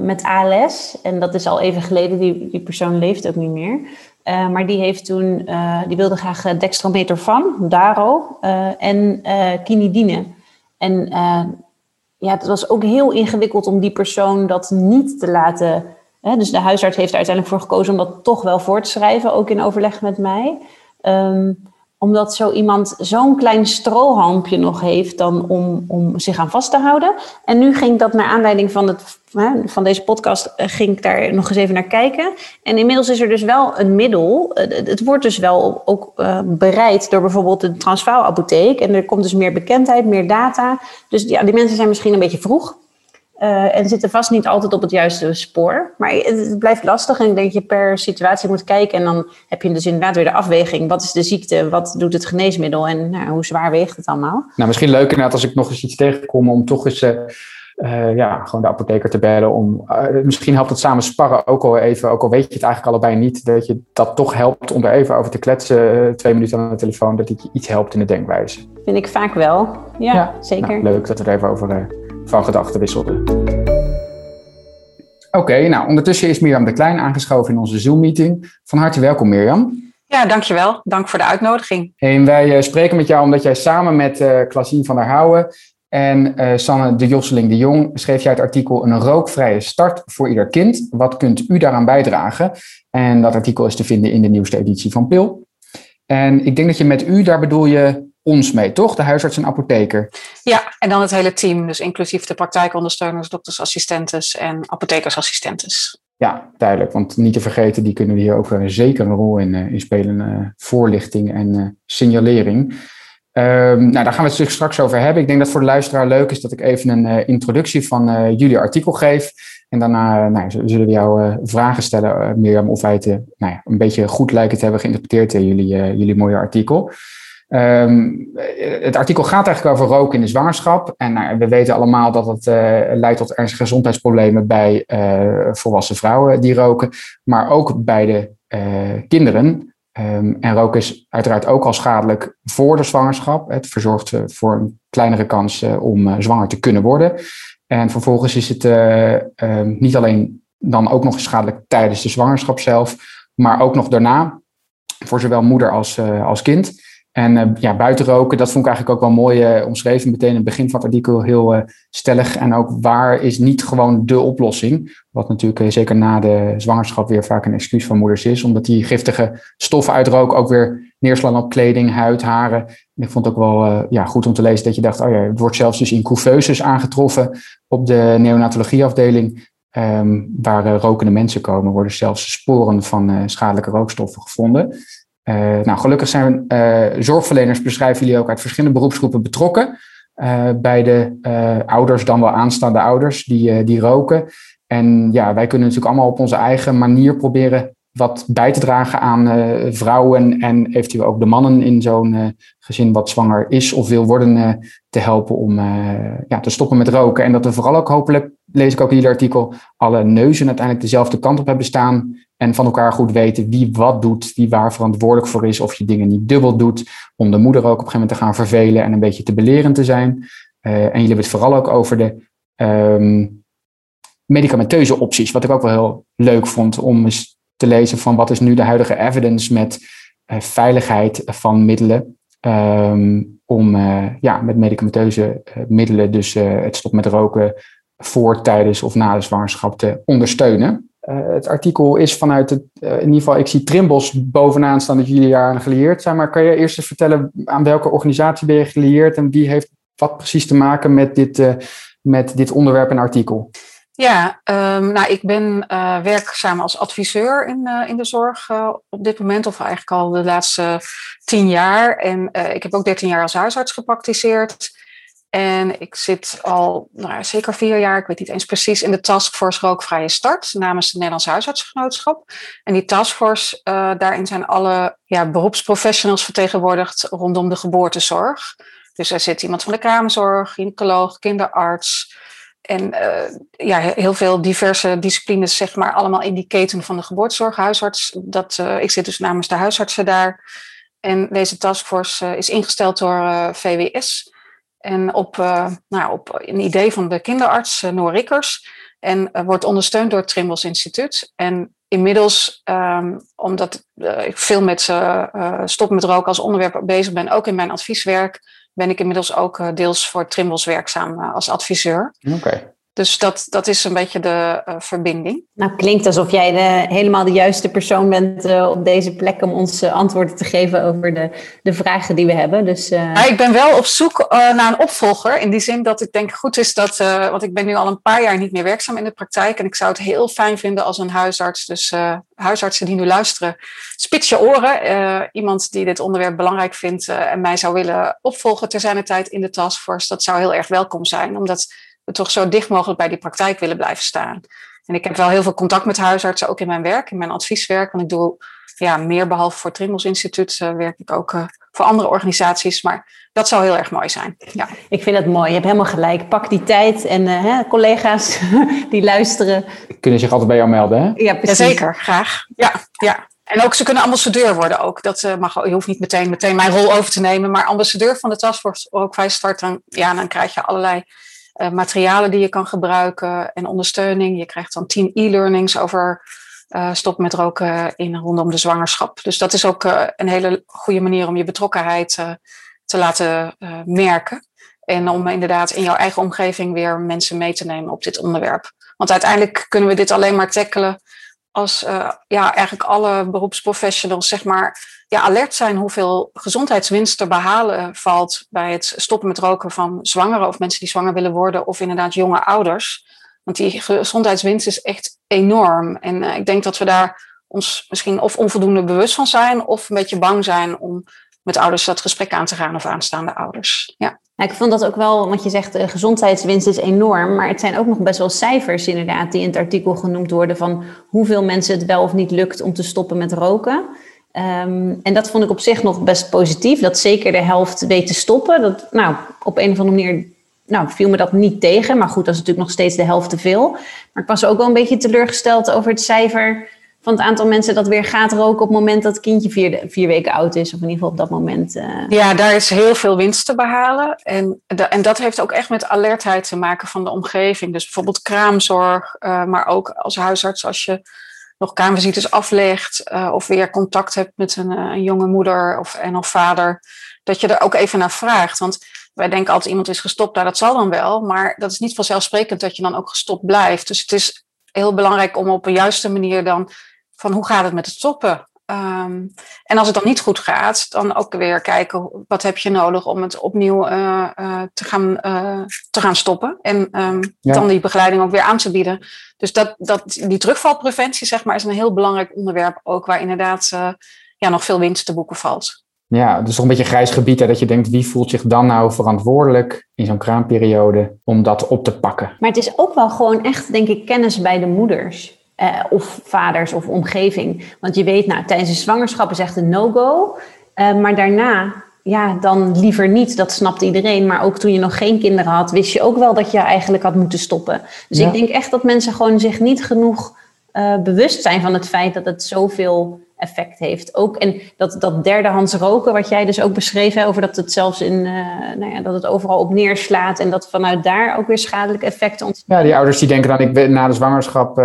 met ALS. En dat is al even geleden, die, die persoon leeft ook niet meer. Maar die heeft toen, die wilde graag eh, dextrometorfan, Daro, en kinidine. En eh, ja, het was ook heel ingewikkeld om die persoon dat niet te laten. Hè? Dus de huisarts heeft er uiteindelijk voor gekozen om dat toch wel voor te schrijven, ook in overleg met mij. Ehm, omdat zo iemand zo'n klein strohalmpje nog heeft dan om, om zich aan vast te houden. En nu ging ik dat naar aanleiding van, het, van deze podcast, eh, ging ik daar nog eens even naar kijken. En inmiddels is er dus wel een middel. eh, Het, het wordt dus wel ook eh, bereid door bijvoorbeeld de Transvaal-apotheek. En er komt dus meer bekendheid, meer data. Dus ja, die mensen zijn misschien een beetje vroeg. Eh, en zitten vast niet altijd op het juiste spoor. Maar het, blijft lastig. En ik denk dat je per situatie moet kijken. En dan heb je dus inderdaad weer de afweging. Wat is de ziekte? Wat doet het geneesmiddel? En nou, hoe zwaar weegt het allemaal? nou misschien leuk inderdaad als ik nog eens iets tegenkom om toch eens... eh, eh, ja, gewoon de apotheker te bellen. Om, misschien helpt het samen sparren ook al even, ook al weet je het eigenlijk allebei niet, dat je dat toch helpt om er even over te kletsen, twee minuten aan de telefoon, dat het je iets helpt in de denkwijze. Vind ik vaak wel. Ja, Ja, zeker. Nou, leuk dat we er even over van gedachten wisselden. Oké, nou ondertussen is Mirjam de Klein aangeschoven in onze Zoom-meeting. Van harte welkom Mirjam. Ja, dankjewel. Dank voor de uitnodiging. En wij eh, spreken met jou omdat jij samen met eh Klasien van der Houwen en eh, Sanne de Josseling de Jong schreef jij het artikel Een rookvrije start voor ieder kind. Wat kunt u daaraan bijdragen? En dat artikel is te vinden in de nieuwste editie van PIL. En ik denk dat je met u, daar bedoel je ons mee, toch? De huisarts en apotheker. Ja, en dan het hele team, dus inclusief de praktijkondersteuners, doktersassistentes en apothekersassistentes. Ja, duidelijk. Want niet te vergeten, die kunnen hier ook eh, zeker een rol in, eh, in spelen. eh, voorlichting en signalering. Ehm, nou, daar gaan we het dus straks over hebben. Ik denk dat voor de luisteraar leuk is dat ik even een introductie van jullie artikel geef. En daarna nou, zullen we jou vragen stellen, Mirjam, of wij het nou ja, een beetje goed lijken te hebben geïnterpreteerd in jullie, jullie mooie artikel. Eh, het artikel gaat eigenlijk over roken in de zwangerschap. En nou, we weten allemaal dat het eh, leidt tot ernstige gezondheidsproblemen bij eh, volwassen vrouwen die roken, maar ook bij de eh, kinderen. Ehm, en roken is uiteraard ook al schadelijk voor de zwangerschap. Het verzorgt voor een kleinere kans om zwanger te kunnen worden. En vervolgens is het eh, ehm, niet alleen dan ook nog schadelijk tijdens de zwangerschap zelf, maar ook nog daarna voor zowel moeder als, als kind. En eh, ja, buiten roken, dat vond ik eigenlijk ook wel mooi eh, omschreven. Meteen in het begin van het artikel heel eh, stellig. En ook waar is niet gewoon de oplossing. Wat natuurlijk zeker na de zwangerschap weer vaak een excuus van moeders is. Omdat die giftige stoffen uit rook ook weer neerslaan op kleding, huid, haren. En ik vond het ook wel ja, goed om te lezen dat je dacht, oh ja, het wordt zelfs dus in couveuses aangetroffen op de neonatologieafdeling. ehm, waar rokende mensen komen, worden zelfs sporen van schadelijke rookstoffen gevonden. Eh, nou, gelukkig zijn eh, zorgverleners, beschrijven jullie ook uit verschillende beroepsgroepen betrokken. eh, bij de ouders, dan wel aanstaande ouders, die, die roken. En ja, wij kunnen natuurlijk allemaal op onze eigen manier proberen wat bij te dragen aan vrouwen en eventueel ook de mannen in zo'n gezin wat zwanger is of wil worden, te helpen om ja, te stoppen met roken. En dat we vooral ook hopelijk, lees ik ook in jullie artikel, alle neuzen uiteindelijk dezelfde kant op hebben staan. En van elkaar goed weten wie wat doet, wie waar verantwoordelijk voor is. Of je dingen niet dubbel doet. Om de moeder ook op een gegeven moment te gaan vervelen en een beetje te belerend te zijn. Eh, en jullie hebben het vooral ook over de ehm, medicamenteuze opties. Wat ik ook wel heel leuk vond om eens te lezen van wat is nu de huidige evidence met eh, veiligheid van middelen. ehm, om ja, met medicamenteuze middelen dus het stop met roken voor, tijdens of na de zwangerschap te ondersteunen. het artikel is vanuit het, in ieder geval, ik zie Trimbos bovenaan staan dat jullie daar aan gelieerd zijn. Maar kan je eerst eens vertellen aan welke organisatie ben je gelieerd en wie heeft wat precies te maken met dit, met dit onderwerp en artikel? Ja, um, nou, ik ben werkzaam als adviseur in, in de zorg op dit moment, of eigenlijk al de laatste tien jaar. En ik heb ook dertien jaar als huisarts gepraktiseerd. En ik zit al nou, zeker vier jaar, ik weet niet eens precies, in de Taskforce Rookvrije Start namens het Nederlands Huisartsgenootschap. En die taskforce, daarin zijn alle ja, beroepsprofessionals vertegenwoordigd rondom de geboortezorg. Dus er zit iemand van de kraamzorg, gynaecoloog, kinderarts, en uh, ja, heel veel diverse disciplines, zeg maar, allemaal in die keten van de geboortezorg, huisarts. Dat, uh, ik zit dus namens de huisartsen daar. En deze taskforce is ingesteld door VWS. En op, nou, op een idee van de kinderarts Noor Rikkers. En wordt ondersteund door het Trimbos Instituut. En inmiddels, um, omdat ik veel met stop met roken als onderwerp bezig ben, ook in mijn advieswerk, ben ik inmiddels ook eh, deels voor Trimbos werkzaam eh, als adviseur. Dus dat, dat is een beetje de uh, verbinding. Nou, klinkt alsof jij de, helemaal de juiste persoon bent uh, op deze plek om ons uh, antwoorden te geven over de, de vragen die we hebben. Dus, ja, ik ben wel op zoek naar een opvolger. In die zin dat ik denk goed is dat, want ik ben nu al een paar jaar niet meer werkzaam in de praktijk. En ik zou het heel fijn vinden als een huisarts, dus huisartsen die nu luisteren, spits je oren. iemand die dit onderwerp belangrijk vindt en mij zou willen opvolgen ter zijn tijd in de taskforce. Dat zou heel erg welkom zijn, omdat toch zo dicht mogelijk bij die praktijk willen blijven staan. En ik heb wel heel veel contact met huisartsen, ook in mijn werk, in mijn advieswerk. Want ik doe ja, meer behalve voor het Trimbos Instituut, uh, werk ik ook uh, voor andere organisaties. Maar dat zou heel erg mooi zijn. Ja. Ik vind het mooi. Je hebt helemaal gelijk. Pak die tijd. En uh, hè, collega's die luisteren. Kunnen zich altijd bij jou melden, hè? Ja, precies. Jazeker, graag. Ja, ja. En ook ze kunnen ambassadeur worden ook. Dat mag, je hoeft niet meteen, meteen mijn rol over te nemen. Maar ambassadeur van de Taskforce ook wij starten. Ja, dan krijg je allerlei uh, materialen die je kan gebruiken en ondersteuning. Je krijgt dan tien e-learnings over uh, stop met roken in rondom de zwangerschap. Dus dat is ook uh, een hele goede manier om je betrokkenheid te laten merken. En om inderdaad in jouw eigen omgeving weer mensen mee te nemen op dit onderwerp. Want uiteindelijk kunnen we dit alleen maar tackelen als ja, eigenlijk alle beroepsprofessionals zeg maar ja, alert zijn hoeveel gezondheidswinst te behalen valt bij het stoppen met roken van zwangeren of mensen die zwanger willen worden of inderdaad jonge ouders. Want die gezondheidswinst is echt enorm. En uh, ik denk dat we daar ons misschien of onvoldoende bewust van zijn of een beetje bang zijn om met ouders dat gesprek aan te gaan of aanstaande ouders. Ja. ik vond dat ook wel, want je zegt de gezondheidswinst is enorm, maar het zijn ook nog best wel cijfers inderdaad die in het artikel genoemd worden van hoeveel mensen het wel of niet lukt om te stoppen met roken. Um, en dat vond ik op zich nog best positief. Dat zeker de helft weet te stoppen. Dat, nou, op een of andere manier nou, viel me dat niet tegen. Maar goed, dat is natuurlijk nog steeds de helft te veel. Maar ik was ook wel een beetje teleurgesteld over het cijfer van het aantal mensen dat weer gaat roken op het moment dat het kindje vier, vier weken oud is. Of in ieder geval op dat moment. Uh... Ja, daar is heel veel winst te behalen. En, en dat heeft ook echt met alertheid te maken van de omgeving. Dus bijvoorbeeld kraamzorg, uh, maar ook als huisarts als je nog kamervisites aflegt uh, of weer contact hebt met een, uh, een, jonge moeder of, en of vader, dat je er ook even naar vraagt. Want wij denken altijd iemand is gestopt, nou, dat zal dan wel, maar dat is niet vanzelfsprekend dat je dan ook gestopt blijft. Dus het is heel belangrijk om op een juiste manier dan van hoe gaat het met het stoppen? Um, en als het dan niet goed gaat, dan ook weer kijken wat heb je nodig om het opnieuw uh, uh, te, gaan, uh, te gaan stoppen. En um, ja. dan die begeleiding ook weer aan te bieden. Dus dat, dat, die terugvalpreventie zeg maar, is een heel belangrijk onderwerp ook waar inderdaad ja, nog veel winst te boeken valt. Ja, dus toch een beetje een grijs gebied hè, dat je denkt wie voelt zich dan nou verantwoordelijk in zo'n kraamperiode om dat op te pakken. Maar het is ook wel gewoon echt denk ik kennis bij de moeders. Uh, of vaders of omgeving. Want je weet, nou, tijdens de zwangerschap is echt een no-go. Uh, maar daarna, ja, dan liever niet. Dat snapt iedereen. Maar ook toen je nog geen kinderen had, wist je ook wel dat je eigenlijk had moeten stoppen. Dus ja. ik denk echt dat mensen gewoon zich niet genoeg uh, bewust zijn van het feit dat het zoveel effect heeft. Ook en dat, dat derdehands roken, wat jij dus ook beschreef, hè, over dat het zelfs in, nou ja, dat het overal op neerslaat en dat vanuit daar ook weer schadelijke effecten ontstaan. Ja, die ouders die denken dan, ik ben na de zwangerschap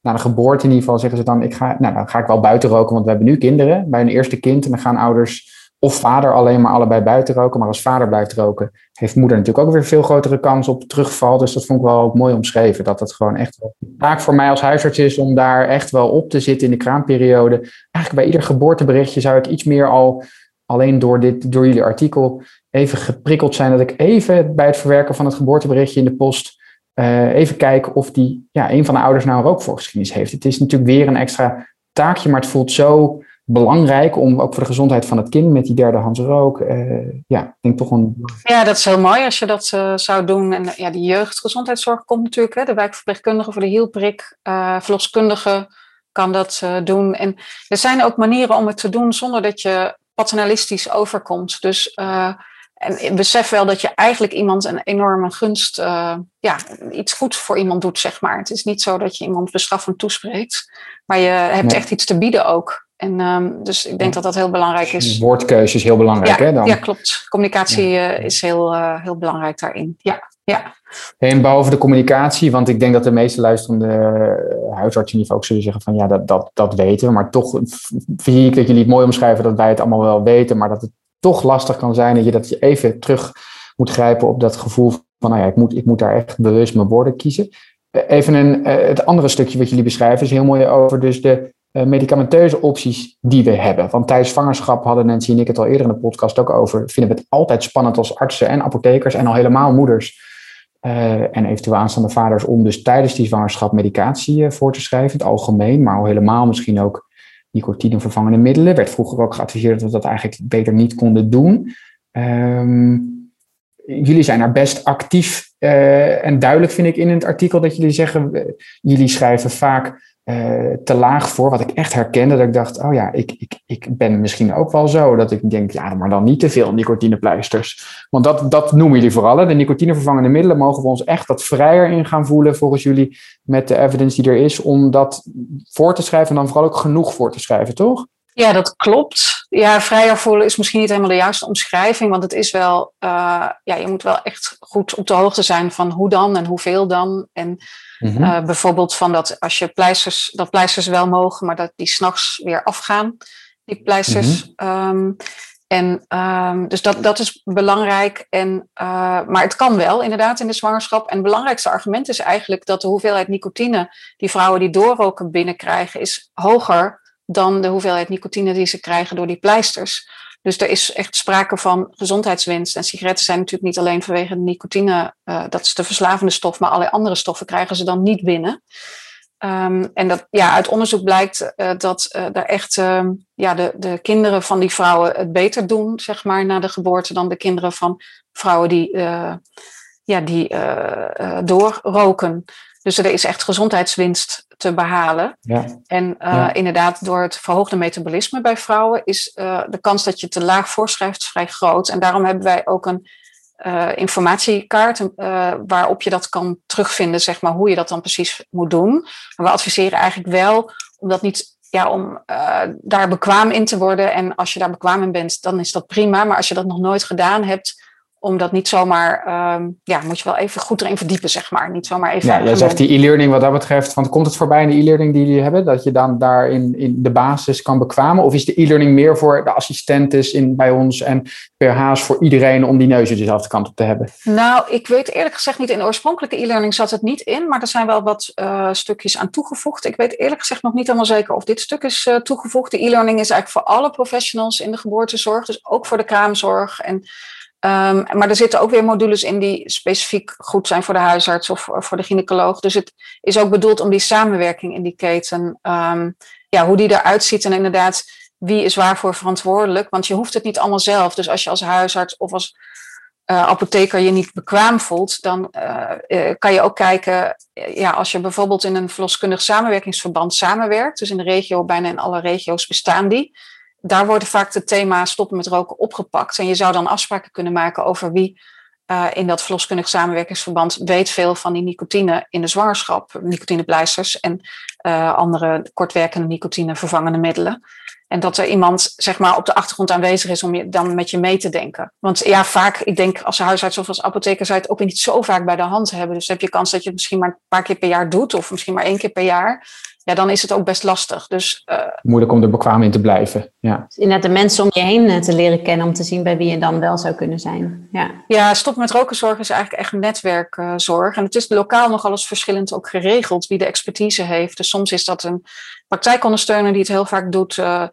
na de geboorte in ieder geval zeggen ze dan, ik ga, nou, dan ga ik wel buiten roken, want we hebben nu kinderen bij hun eerste kind. En dan gaan ouders of vader alleen maar allebei buiten roken. Maar als vader blijft roken, heeft moeder natuurlijk ook weer veel grotere kans op terugval. Dus dat vond ik wel mooi omschreven. Dat het gewoon echt een taak voor mij als huisarts is om daar echt wel op te zitten in de kraamperiode. Eigenlijk bij ieder geboorteberichtje zou ik iets meer al, alleen door, dit, door jullie artikel, even geprikkeld zijn. Dat ik even bij het verwerken van het geboorteberichtje in de post uh, even kijken of die, ja, een van de ouders nou een rookvoorgeschiedenis heeft. Het is natuurlijk weer een extra taakje, maar het voelt zo belangrijk om ook voor de gezondheid van het kind met die derdehands rook. Uh, ja, ik denk toch een. Ja, dat is heel mooi als je dat uh, zou doen. En ja, die jeugdgezondheidszorg komt natuurlijk. Hè, de wijkverpleegkundige voor de hielprik, verloskundige kan dat doen. En er zijn ook manieren om het te doen zonder dat je paternalistisch overkomt. Dus en besef wel dat je eigenlijk iemand een enorme gunst, uh, ja, iets goeds voor iemand doet, zeg maar. Het is niet zo dat je iemand bestraffend toespreekt, maar je hebt nee. echt iets te bieden ook. En um, dus ik denk dat dat heel belangrijk is. Woordkeuze is heel belangrijk, ja, hè? Dan? Ja, klopt. Communicatie ja. uh, is heel, uh, heel belangrijk daarin. Ja, ja. En behalve de communicatie, want ik denk dat de meeste luisterende huisartsen in ook zullen zeggen van ja, dat, dat, dat weten we. Maar toch zie ik dat jullie het mooi omschrijven dat wij het allemaal wel weten, maar dat het toch lastig kan zijn dat je dat je even terug moet grijpen op dat gevoel van, nou ja, ik moet, ik moet daar echt bewust mijn woorden kiezen. Even een, het andere stukje wat jullie beschrijven is heel mooi over dus de medicamenteuze opties die we hebben. Want tijdens zwangerschap hadden Nancy en ik het al eerder in de podcast ook over, vinden we het altijd spannend als artsen en apothekers en al helemaal moeders en eventueel aanstaande vaders om dus tijdens die zwangerschap medicatie voor te schrijven, in het algemeen, maar al helemaal misschien ook nicotinevervangende middelen. Werd vroeger ook geadviseerd dat we dat eigenlijk beter niet konden doen. Um, jullie zijn daar best actief uh, en duidelijk, vind ik, in het artikel dat jullie zeggen, jullie schrijven vaak uh, te laag voor, wat ik echt herkende, dat ik dacht, oh ja, ik, ik, ik ben misschien ook wel zo, dat ik denk, ja, maar dan niet te veel nicotinepleisters. Want dat, dat noemen jullie vooral, hè? de nicotinevervangende middelen mogen we ons echt wat vrijer in gaan voelen, volgens jullie, met de evidence die er is, om dat voor te schrijven en dan vooral ook genoeg voor te schrijven, toch? Ja, dat klopt. Ja, vrijer voelen is misschien niet helemaal de juiste omschrijving, want het is wel, uh, ja, je moet wel echt goed op de hoogte zijn van hoe dan en hoeveel dan. En mm-hmm. uh, bijvoorbeeld van dat als je pleisters, dat pleisters wel mogen, maar dat die s'nachts weer afgaan, die pleisters. Mm-hmm. Um, en um, dus dat, dat is belangrijk. En, uh, maar het kan wel, inderdaad, in de zwangerschap. En het belangrijkste argument is eigenlijk dat de hoeveelheid nicotine die vrouwen die doorroken binnenkrijgen, is hoger dan de hoeveelheid nicotine die ze krijgen door die pleisters. Dus er is echt sprake van gezondheidswinst. En sigaretten zijn natuurlijk niet alleen vanwege de nicotine, uh, dat is de verslavende stof, maar allerlei andere stoffen krijgen ze dan niet binnen. Um, en dat, ja, uit onderzoek blijkt uh, dat daar echt uh, ja, de, de kinderen van die vrouwen het beter doen, zeg maar, na de geboorte, dan de kinderen van vrouwen die, ja, die doorroken. Dus er is echt gezondheidswinst te behalen. Ja. En uh, Ja. inderdaad, door het verhoogde metabolisme bij vrouwen is uh, de kans dat je te laag voorschrijft vrij groot. En daarom hebben wij ook een uh, informatiekaart waarop je dat kan terugvinden, zeg maar, hoe je dat dan precies moet doen. Maar we adviseren eigenlijk wel om dat niet. Ja, om daar bekwaam in te worden. En als je daar bekwaam in bent, dan is dat prima. Maar als je dat nog nooit gedaan hebt, om dat niet zomaar, um, ja, moet je wel even goed erin verdiepen, zeg maar. Niet zomaar even. Ja, jij zegt die e-learning wat dat betreft, want komt het voorbij in de e-learning die jullie hebben, dat je dan daar in, in de basis kan bekwamen? Of is de e-learning meer voor de assistentes in, bij ons en PH's voor iedereen om die neuzen dezelfde kant op te hebben? Nou, ik weet eerlijk gezegd niet, in de oorspronkelijke e-learning zat het niet in, maar er zijn wel wat uh, stukjes aan toegevoegd. Ik weet eerlijk gezegd nog niet helemaal zeker of dit stuk is uh, toegevoegd. De e-learning is eigenlijk voor alle professionals in de geboortezorg, dus ook voor de kraamzorg en Um, maar er zitten ook weer modules in die specifiek goed zijn voor de huisarts of voor de gynaecoloog. Dus het is ook bedoeld om die samenwerking in die keten, um, ja, hoe die eruit ziet en inderdaad wie is waarvoor verantwoordelijk. Want je hoeft het niet allemaal zelf. Dus als je als huisarts of als uh, apotheker je niet bekwaam voelt, dan uh, uh, kan je ook kijken, ja, als je bijvoorbeeld in een verloskundig samenwerkingsverband samenwerkt, dus in de regio, bijna in alle regio's bestaan die daar worden vaak de thema stoppen met roken opgepakt. En je zou dan afspraken kunnen maken over wie uh, in dat verloskundig samenwerkingsverband weet veel van die nicotine in de zwangerschap, nicotinepleisters en uh, andere kortwerkende nicotine vervangende middelen. En dat er iemand zeg maar, op de achtergrond aanwezig is om je dan met je mee te denken. Want ja, vaak, ik denk als huisarts of als apotheker zou je het ook niet zo vaak bij de hand hebben. Dus heb je kans dat je het misschien maar een paar keer per jaar doet, of misschien maar één keer per jaar ja, dan is het ook best lastig. Dus, uh, Moeilijk om er bekwaam in te blijven. Ja. Inderdaad, de mensen om je heen eh, te leren kennen om te zien bij wie je dan wel zou kunnen zijn. Ja, ja stop met rokenzorg is eigenlijk echt netwerkzorg. En het is lokaal nogal eens verschillend ook geregeld wie de expertise heeft. Dus soms is dat een praktijkondersteuner die het heel vaak doet. Uh,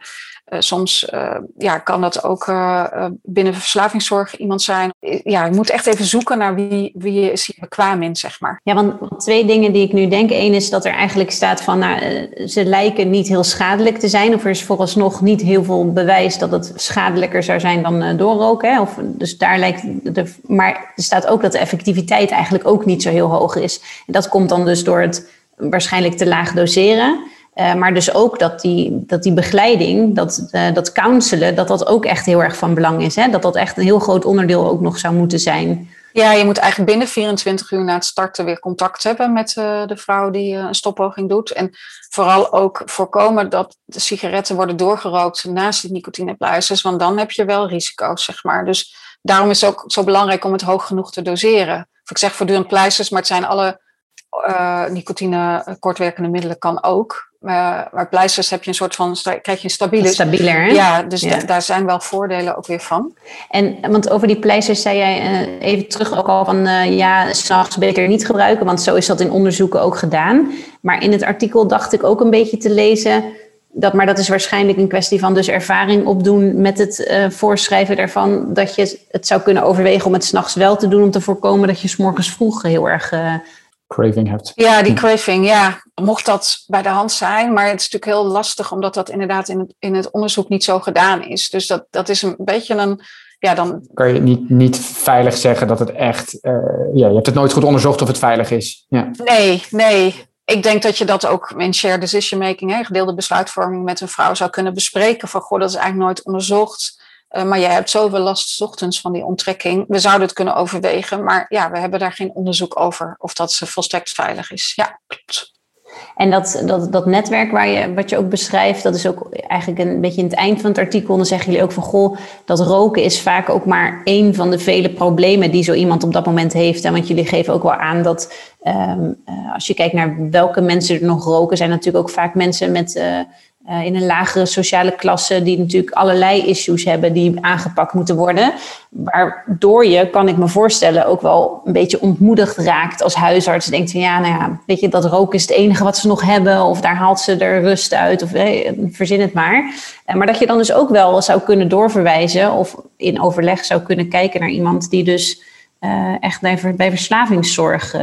soms uh, ja, kan dat ook uh, binnen verslavingszorg iemand zijn. Ja, je moet echt even zoeken naar wie, wie is hier bekwaam in, zeg maar. Ja, want twee dingen die ik nu denk. Eén is dat er eigenlijk staat van, nou, ze lijken niet heel schadelijk te zijn. Of er is vooralsnog niet heel veel bewijs dat het schadelijker zou zijn dan doorroken. Hè? Of, dus daar lijkt de, maar er staat ook dat de effectiviteit eigenlijk ook niet zo heel hoog is. En dat komt dan dus door het waarschijnlijk te laag doseren. Uh, maar dus ook dat die, dat die begeleiding, dat, uh, dat counselen, dat dat ook echt heel erg van belang is. Hè? Dat dat echt een heel groot onderdeel ook nog zou moeten zijn. Ja, je moet eigenlijk binnen 24 uur na het starten weer contact hebben met uh, de vrouw die een stoppoging doet. En vooral ook voorkomen dat de sigaretten worden doorgerookt naast de nicotinepluisters, want dan heb je wel risico's, zeg maar. Dus daarom is het ook zo belangrijk om het hoog genoeg te doseren. Of ik zeg voortdurend pleisters, maar het zijn alle nicotine kortwerkende middelen kan ook. Uh, maar pleisters heb je een soort van, krijg je een stabiele. Stabieler, hè? Ja, dus ja. daar zijn wel voordelen ook weer van. En, want over die pleisters zei jij uh, even terug ook al van, uh, ja, s'nachts beter niet gebruiken, want zo is dat in onderzoeken ook gedaan. Maar in het artikel dacht ik ook een beetje te lezen, dat, maar dat is waarschijnlijk een kwestie van dus ervaring opdoen met het voorschrijven daarvan, dat je het zou kunnen overwegen om het s'nachts wel te doen, om te voorkomen dat je s'morgens vroeg heel erg craving hebt. Ja, die craving, ja. Mocht dat bij de hand zijn, maar het is natuurlijk heel lastig omdat dat inderdaad in het, in het onderzoek niet zo gedaan is. Dus dat, dat is een beetje een, ja dan... Kan je niet, niet veilig zeggen dat het echt, uh, ja, je hebt het nooit goed onderzocht of het veilig is. Ja. Nee, nee. Ik denk dat je dat ook in shared decision making, hè, gedeelde besluitvorming met een vrouw zou kunnen bespreken. Van, goh, dat is eigenlijk nooit onderzocht. Uh, maar jij hebt zoveel last ochtends van die onttrekking. We zouden het kunnen overwegen, maar ja, we hebben daar geen onderzoek over of dat volstrekt veilig is. Ja, klopt. En dat, dat, dat netwerk waar je, wat je ook beschrijft, dat is ook eigenlijk een beetje in het eind van het artikel. Dan zeggen jullie ook van goh, dat roken is vaak ook maar één van de vele problemen die zo iemand op dat moment heeft. En want jullie geven ook wel aan dat um, uh, als je kijkt naar welke mensen er nog roken, zijn natuurlijk ook vaak mensen met. Uh, uh, in een lagere sociale klasse, die natuurlijk allerlei issues hebben die aangepakt moeten worden. Waardoor je, kan ik me voorstellen, ook wel een beetje ontmoedigd raakt als huisarts. Denkt van ja, nou ja, weet je, dat roken is het enige wat ze nog hebben, of daar haalt ze er rust uit, of verzin het maar. Uh, maar dat je dan dus ook wel zou kunnen doorverwijzen, of in overleg zou kunnen kijken naar iemand die dus uh, echt bij, bij verslavingszorg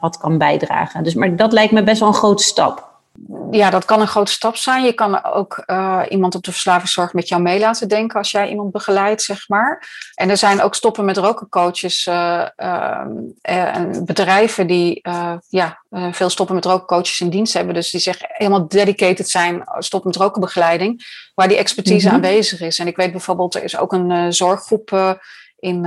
wat kan bijdragen. Dus, maar dat lijkt me best wel een grote stap ja, dat kan een grote stap zijn. Je kan ook uh, iemand op de verslavingszorg met jou mee laten denken als jij iemand begeleidt, zeg maar. En er zijn ook stoppen met roken coaches uh, uh, en bedrijven die ja, veel stoppen met roken coaches in dienst hebben. Dus die zich helemaal dedicated zijn stoppen met roken begeleiding, waar die expertise mm -hmm. aanwezig is. En ik weet bijvoorbeeld, er is ook een zorggroep in,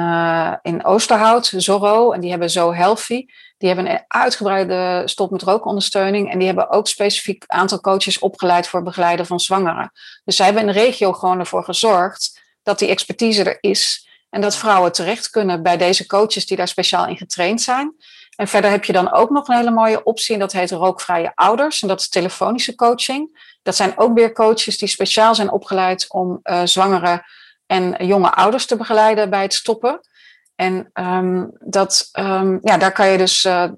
in Oosterhout, Zorro, en die hebben Zo Healthy. Die hebben een uitgebreide stop met rookondersteuning. En die hebben ook specifiek een aantal coaches opgeleid voor het begeleiden van zwangeren. Dus zij hebben in de regio gewoon ervoor gezorgd dat die expertise er is. En dat vrouwen terecht kunnen bij deze coaches die daar speciaal in getraind zijn. En verder heb je dan ook nog een hele mooie optie. En dat heet rookvrije ouders. En dat is telefonische coaching. Dat zijn ook weer coaches die speciaal zijn opgeleid om uh, zwangere en jonge ouders te begeleiden bij het stoppen. En um, dat, um, ja, daar kan je dus, uh,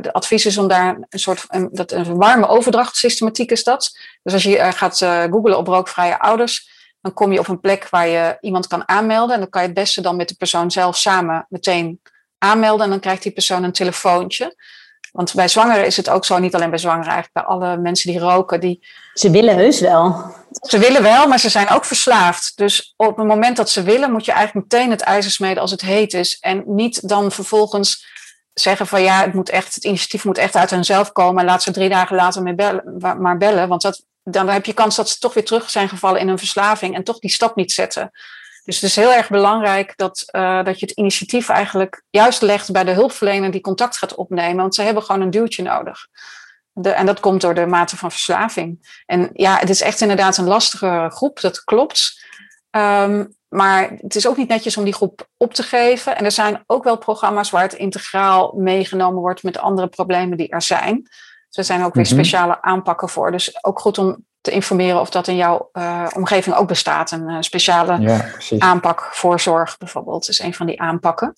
de advies is om daar een soort, een, dat, een warme overdrachtsystematiek is dat. Dus als je uh, gaat googlen op rookvrije ouders, dan kom je op een plek waar je iemand kan aanmelden. En dan kan je het beste dan met de persoon zelf samen meteen aanmelden. En dan krijgt die persoon een telefoontje. Want bij zwangeren is het ook zo, niet alleen bij zwangeren, eigenlijk bij alle mensen die roken. Die, ze willen heus wel. Ze willen wel, maar ze zijn ook verslaafd. Dus op het moment dat ze willen, moet je eigenlijk meteen het ijzer smeden als het heet is. En niet dan vervolgens zeggen van ja, het, moet echt, het initiatief moet echt uit hunzelf komen. En laat ze drie dagen later mee bellen, maar bellen. Want dat, dan heb je kans dat ze toch weer terug zijn gevallen in hun verslaving en toch die stap niet zetten. Dus het is heel erg belangrijk dat, uh, dat je het initiatief eigenlijk juist legt bij de hulpverlener die contact gaat opnemen. Want ze hebben gewoon een duwtje nodig. de, en dat komt door de mate van verslaving. En ja, het is echt inderdaad een lastige groep, dat klopt. Ehm, maar het is ook niet netjes om die groep op te geven. En er zijn ook wel programma's waar het integraal meegenomen wordt met andere problemen die er zijn. Dus er zijn ook weer Mhm. speciale aanpakken voor. Dus ook goed om te informeren of dat in jouw eh, omgeving ook bestaat. Een eh, speciale Ja, aanpak voor zorg bijvoorbeeld is een van die aanpakken.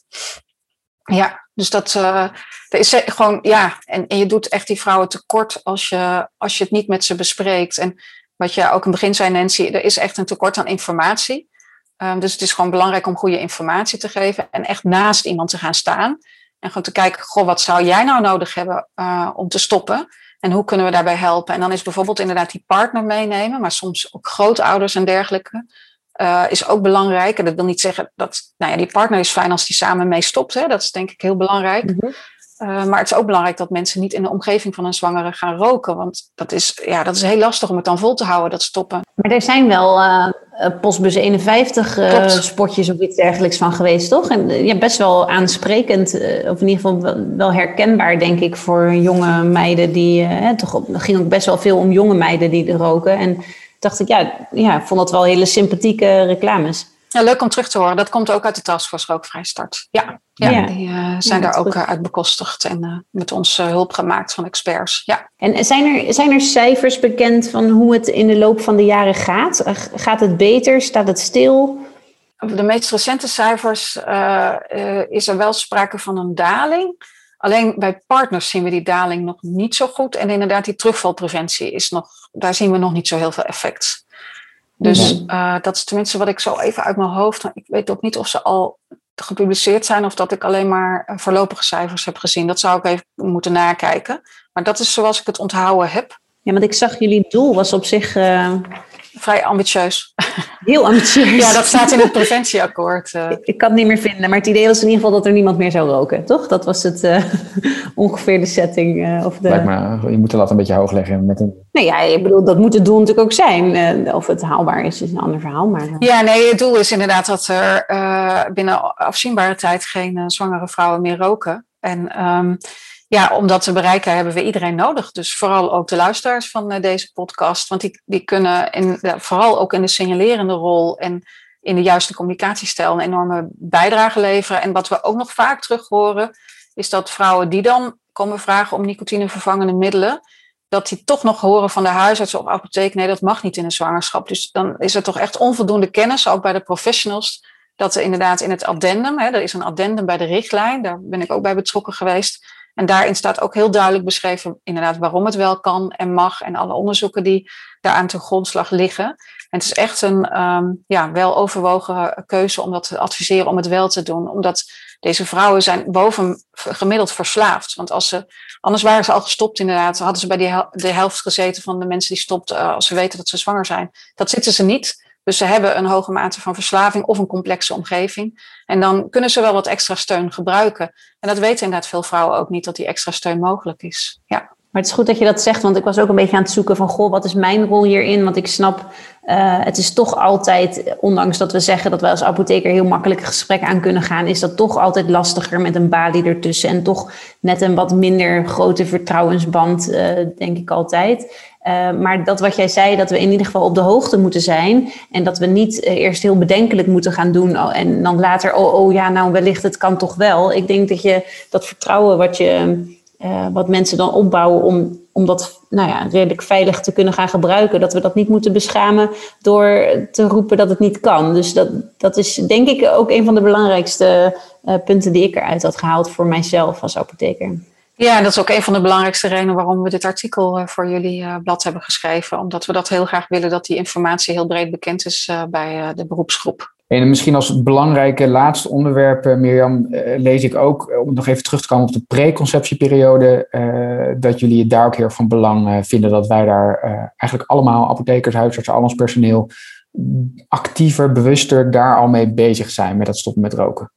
Ja, dus dat eh, er is gewoon, ja, en, en je doet echt die vrouwen tekort als je, als je het niet met ze bespreekt. En wat je ook in het begin zei, Nancy, er is echt een tekort aan informatie. Ehm, dus het is gewoon belangrijk om goede informatie te geven en echt naast iemand te gaan staan. En gewoon te kijken, goh, wat zou jij nou nodig hebben om te stoppen? En hoe kunnen we daarbij helpen? En dan is bijvoorbeeld inderdaad die partner meenemen, maar soms ook grootouders en dergelijke. eh, is ook belangrijk. En dat wil niet zeggen dat, nou ja, die partner is fijn als die samen mee stopt. Hè? Dat is denk ik heel belangrijk. Uh, maar het is ook belangrijk dat mensen niet in de omgeving van een zwangere gaan roken. Want dat is, ja, dat is heel lastig om het dan vol te houden, dat stoppen. Maar er zijn wel uh, postbus 51 uh, spotjes of iets dergelijks van geweest, toch? En ja, best wel aansprekend, of in ieder geval wel, herkenbaar, denk ik, voor jonge meiden die. Hè, toch, het ging ook best wel veel om jonge meiden die roken. En dacht ik, ja, ja, ik vond dat wel hele sympathieke reclames. Ja, leuk om terug te horen. Dat komt ook uit de Taskforce Rookvrij Start. Ja, ja, ja. die uh, zijn ja, daar ook uh, uit bekostigd en uh, met ons hulp gemaakt van experts. Ja. En zijn er, zijn er cijfers bekend van hoe het in de loop van de jaren gaat? Gaat het beter? Staat het stil? Op de meest recente cijfers is er wel sprake van een daling. Alleen bij partners zien we die daling nog niet zo goed. En inderdaad, die terugvalpreventie is nog, daar zien we nog niet zo heel veel effect. Dus uh, dat is tenminste wat ik zo even uit mijn hoofd. Ik weet ook niet of ze al gepubliceerd zijn of dat ik alleen maar voorlopige cijfers heb gezien. Dat zou ik even moeten nakijken. Maar dat is zoals ik het onthouden heb. Ja, want ik zag jullie doel was op zich. Uh... Vrij ambitieus. Heel ambitieus. ja, dat staat in het preventieakkoord. Uh. Ik, ik, kan het niet meer vinden, maar het idee was in ieder geval dat er niemand meer zou roken, toch? Dat was het uh, ongeveer de setting. of de... Lijkt me, je moet de lat een beetje hoog leggen met een. Nee, ja, ik bedoel, dat moet het doel natuurlijk ook zijn. of het haalbaar is, is een ander verhaal. Maar... Ja, nee, het doel is inderdaad dat er binnen afzienbare tijd geen zwangere vrouwen meer roken. En um, ja, om dat te bereiken hebben we iedereen nodig. Dus vooral ook de luisteraars van uh, deze podcast. Want die, die kunnen in, vooral ook in de signalerende rol en in de juiste communicatiestijl een enorme bijdrage leveren. En wat we ook nog vaak terug horen, is dat vrouwen die dan komen vragen om nicotinevervangende middelen, dat die toch nog horen van de huisarts of apotheek, nee, dat mag niet in een zwangerschap. Dus dan is er toch echt onvoldoende kennis, ook bij de professionals, dat er inderdaad in het addendum, hè, er is een addendum bij de richtlijn, daar ben ik ook bij betrokken geweest, en daarin staat ook heel duidelijk beschreven, inderdaad, waarom het wel kan en mag. En alle onderzoeken die daaraan ten grondslag liggen. En het is echt een um, ja, wel overwogen keuze om dat te adviseren om het wel te doen. Omdat deze vrouwen zijn boven gemiddeld verslaafd. Want als ze, anders waren ze al gestopt inderdaad. Hadden ze bij die de helft gezeten van de mensen die stopt uh, als ze weten dat ze zwanger zijn. Dat zitten ze niet. Dus ze hebben een hoge mate van verslaving of een complexe omgeving. En dan kunnen ze wel wat extra steun gebruiken. En dat weten inderdaad veel vrouwen ook niet, dat die extra steun mogelijk is. Ja. Maar het is goed dat je dat zegt, want ik was ook een beetje aan het zoeken van, goh, wat is mijn rol hierin? Want ik snap, uh, het is toch altijd, ondanks dat we zeggen dat we als apotheker heel makkelijk een gesprek aan kunnen gaan, is dat toch altijd lastiger met een balie ertussen en toch net een wat minder grote vertrouwensband, uh, denk ik altijd. Uh, maar dat wat jij zei, dat we in ieder geval op de hoogte moeten zijn. En dat we niet uh, eerst heel bedenkelijk moeten gaan doen. En dan later, oh, oh ja, nou wellicht, het kan toch wel. Ik denk dat je dat vertrouwen wat, je, uh, wat mensen dan opbouwen om, om dat nou ja, redelijk veilig te kunnen gaan gebruiken. Dat we dat niet moeten beschamen door te roepen dat het niet kan. Dus dat, dat is denk ik ook een van de belangrijkste punten die ik eruit had gehaald voor mijzelf als apotheker. Ja, dat is ook een van de belangrijkste redenen waarom we dit artikel voor jullie blad hebben geschreven. Omdat we dat heel graag willen dat die informatie heel breed bekend is bij de beroepsgroep. En misschien als belangrijke laatste onderwerp, Mirjam, lees ik ook, om nog even terug te komen op de preconceptieperiode, dat jullie het daar ook heel van belang vinden dat wij daar eigenlijk allemaal, apothekers, huisartsen, al ons personeel, actiever, bewuster daar al mee bezig zijn met het stoppen met roken.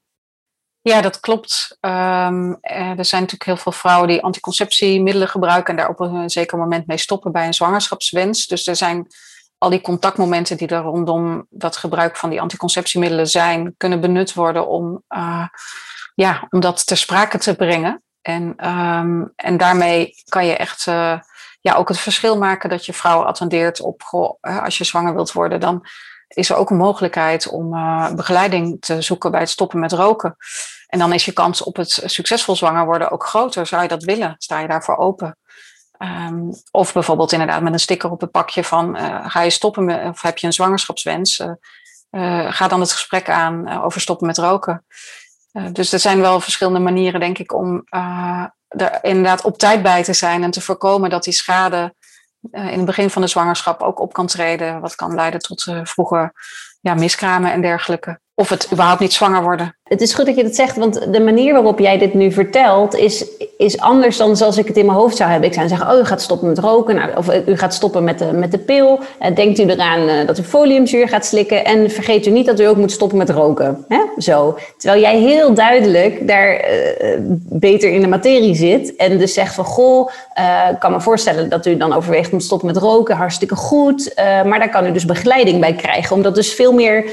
Ja, dat klopt. Um, er zijn natuurlijk heel veel vrouwen die anticonceptiemiddelen gebruiken en daar op een zeker moment mee stoppen bij een zwangerschapswens. Dus er zijn al die contactmomenten die er rondom dat gebruik van die anticonceptiemiddelen zijn, kunnen benut worden om, uh, ja, om dat ter sprake te brengen. En, um, en daarmee kan je echt uh, ja, ook het verschil maken dat je vrouwen attendeert op, als je zwanger wilt worden, dan is er ook een mogelijkheid om begeleiding te zoeken bij het stoppen met roken. En dan is je kans op het succesvol zwanger worden ook groter. Zou je dat willen? Sta je daarvoor open? Ehm, of bijvoorbeeld inderdaad met een sticker op het pakje van ga je stoppen met, of heb je een zwangerschapswens? ga dan het gesprek aan over stoppen met roken. dus er zijn wel verschillende manieren, denk ik, om er inderdaad op tijd bij te zijn en te voorkomen dat die schade in het begin van de zwangerschap ook op kan treden, wat kan leiden tot uh, vroege ja, miskramen en dergelijke of het überhaupt niet zwanger worden. Het is goed dat je dat zegt, want de manier waarop jij dit nu vertelt is, is anders dan zoals ik het in mijn hoofd zou hebben. Ik zou zeggen, oh, u gaat stoppen met roken, nou, of u gaat stoppen met de, met de pil. Uh, denkt u eraan uh, dat u foliumzuur gaat slikken en vergeet u niet dat u ook moet stoppen met roken. Zo. Terwijl jij heel duidelijk daar beter in de materie zit en dus zegt van, goh, ik kan me voorstellen dat u dan overweegt om te stoppen met roken, hartstikke goed. maar daar kan u dus begeleiding bij krijgen, omdat dus veel meer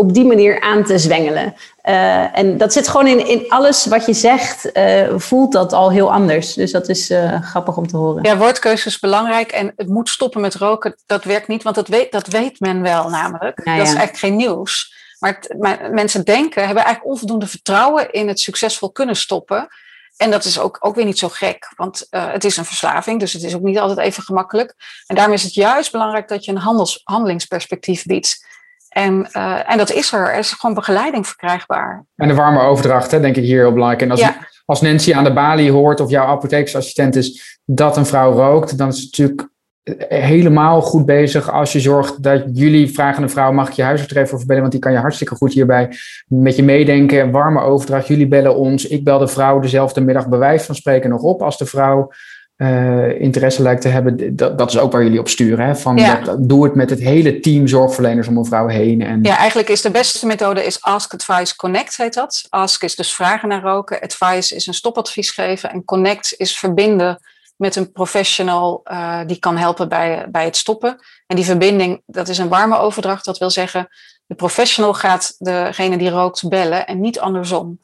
op die manier aan te zwengelen. Uh, en dat zit gewoon in, in alles wat je zegt, uh, voelt dat al heel anders. Dus dat is uh, grappig om te horen. Ja, woordkeuze is belangrijk en het moet stoppen met roken, dat werkt niet, want dat weet, dat weet men wel namelijk. Ja, dat is eigenlijk geen nieuws. Maar, het, maar, mensen denken, hebben eigenlijk onvoldoende vertrouwen in het succesvol kunnen stoppen. En dat is ook, ook weer niet zo gek, want het is een verslaving, dus het is ook niet altijd even gemakkelijk. En daarom is het juist belangrijk dat je een handels, handelingsperspectief biedt. En, uh, en dat is er. Er is gewoon begeleiding verkrijgbaar. En de warme overdracht, hè, denk ik hier heel belangrijk. En als, ja. als Nancy aan de balie hoort of jouw apothekersassistent is dat een vrouw rookt, dan is het natuurlijk helemaal goed bezig als je zorgt dat jullie vragen een vrouw, mag ik je huisarts even voor bellen, want die kan je hartstikke goed hierbij met je meedenken. Warme overdracht, jullie bellen ons. Ik bel de vrouw dezelfde middag bewijs van spreken nog op als de vrouw uh, interesse lijkt te hebben, dat, dat is ook waar jullie op sturen. Hè? Van ja. dat, doe het met het hele team zorgverleners om een vrouw heen. En... Ja, eigenlijk is de beste methode is Ask Advice Connect heet dat. Ask is dus vragen naar roken. Advice is een stopadvies geven. En Connect is verbinden met een professional uh, die kan helpen bij, bij het stoppen. En die verbinding, dat is een warme overdracht. Dat wil zeggen, de professional gaat degene die rookt bellen en niet andersom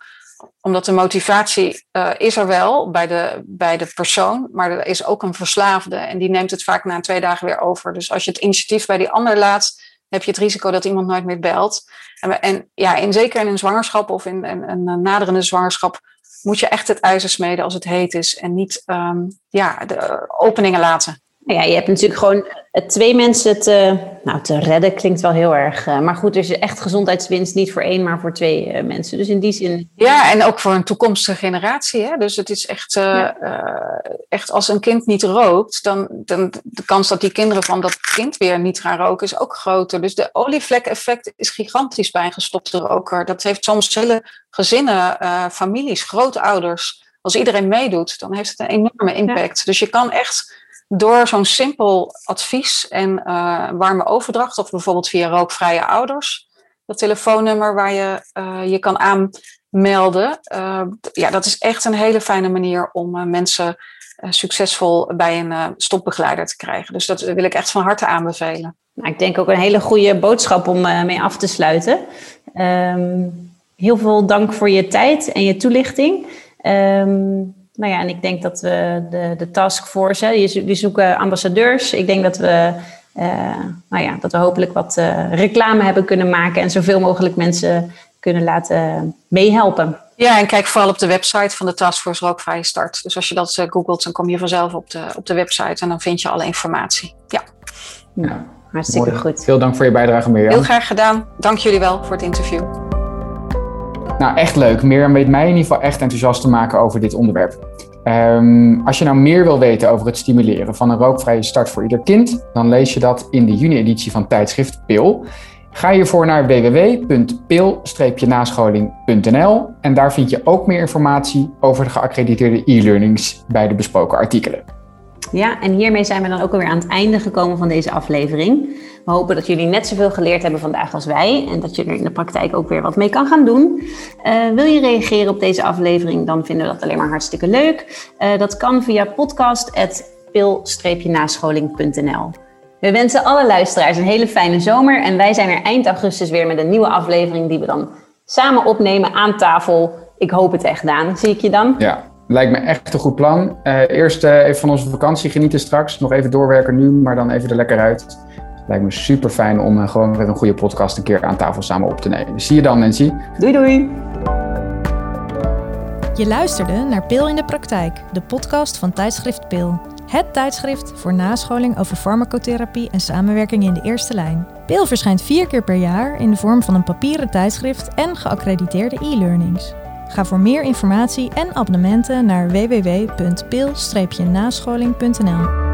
omdat de motivatie uh, is er wel bij de, bij de persoon, maar er is ook een verslaafde en die neemt het vaak na twee dagen weer over. Dus als je het initiatief bij die ander laat, heb je het risico dat iemand nooit meer belt. En, en ja, in, zeker in een zwangerschap of in, in, een naderende zwangerschap moet je echt het ijzer smeden als het heet is en niet um, ja, de openingen laten. Nou ja, je hebt natuurlijk gewoon twee mensen te, nou, te redden, klinkt wel heel erg. Uh, maar goed, er is echt gezondheidswinst niet voor één, maar voor twee uh, mensen. Dus in die zin. Ja, en ook voor een toekomstige generatie. Hè? Dus het is echt, uh, ja. echt als een kind niet rookt, dan, dan de kans dat die kinderen van dat kind weer niet gaan roken is ook groter. Dus de olievlek-effect is gigantisch bij een gestopte roker. Dat heeft soms hele gezinnen, families, grootouders. Als iedereen meedoet, dan heeft het een enorme impact. Ja. Dus je kan echt door zo'n simpel advies en uh, warme overdracht, of bijvoorbeeld via rookvrije ouders, dat telefoonnummer waar je uh, je kan aanmelden. Uh, ja, dat is echt een hele fijne manier om mensen succesvol bij een stopbegeleider te krijgen. Dus dat wil ik echt van harte aanbevelen. Nou, ik denk ook een hele goede boodschap om mee af te sluiten. Um, heel veel dank voor je tijd en je toelichting. Um, nou ja, en ik denk dat we de, de taskforce, die zoeken ambassadeurs. Ik denk dat we, uh, nou ja, dat we hopelijk wat uh, reclame hebben kunnen maken en zoveel mogelijk mensen kunnen laten meehelpen. Ja, en kijk vooral op de website van de Taskforce Rookvrije Start. Dus als je dat uh, googelt, dan kom je vanzelf op de, op de website en dan vind je alle informatie. Ja. ja hartstikke Mooi. goed. Veel dank voor je bijdrage, Mirjam. Heel graag gedaan. Dank jullie wel voor het interview. Nou, echt leuk. Mirjam weet mij in ieder geval echt enthousiast te maken over dit onderwerp. Um, als je nou meer wil weten over het stimuleren van een rookvrije start voor ieder kind, dan lees je dat in de juni-editie van tijdschrift PIL. Ga hiervoor naar www.pil-nascholing.nl en daar vind je ook meer informatie over de geaccrediteerde e-learnings bij de besproken artikelen. Ja, en hiermee zijn we dan ook alweer aan het einde gekomen van deze aflevering. We hopen dat jullie net zoveel geleerd hebben vandaag als wij en dat je er in de praktijk ook weer wat mee kan gaan doen. Uh, wil je reageren op deze aflevering, dan vinden we dat alleen maar hartstikke leuk. Uh, dat kan via podcast.pil-nascholing.nl. We wensen alle luisteraars een hele fijne zomer en wij zijn er eind augustus weer met een nieuwe aflevering die we dan samen opnemen aan tafel. Ik hoop het echt, Daan. Zie ik je dan? Ja, Lijkt me echt een goed plan. Uh, eerst uh, even van onze vakantie genieten straks. Nog even doorwerken nu, maar dan even er lekker uit. Lijkt me super fijn om uh, gewoon met een goede podcast een keer aan tafel samen op te nemen. Zie je dan, Nancy. Doei doei. Je luisterde naar Pil in de Praktijk, de podcast van tijdschrift Pil. Het tijdschrift voor nascholing over farmacotherapie en samenwerking in de eerste lijn. Pil verschijnt vier keer per jaar in de vorm van een papieren tijdschrift en geaccrediteerde e-learnings. Ga voor meer informatie en abonnementen naar www.pil-nascholing.nl.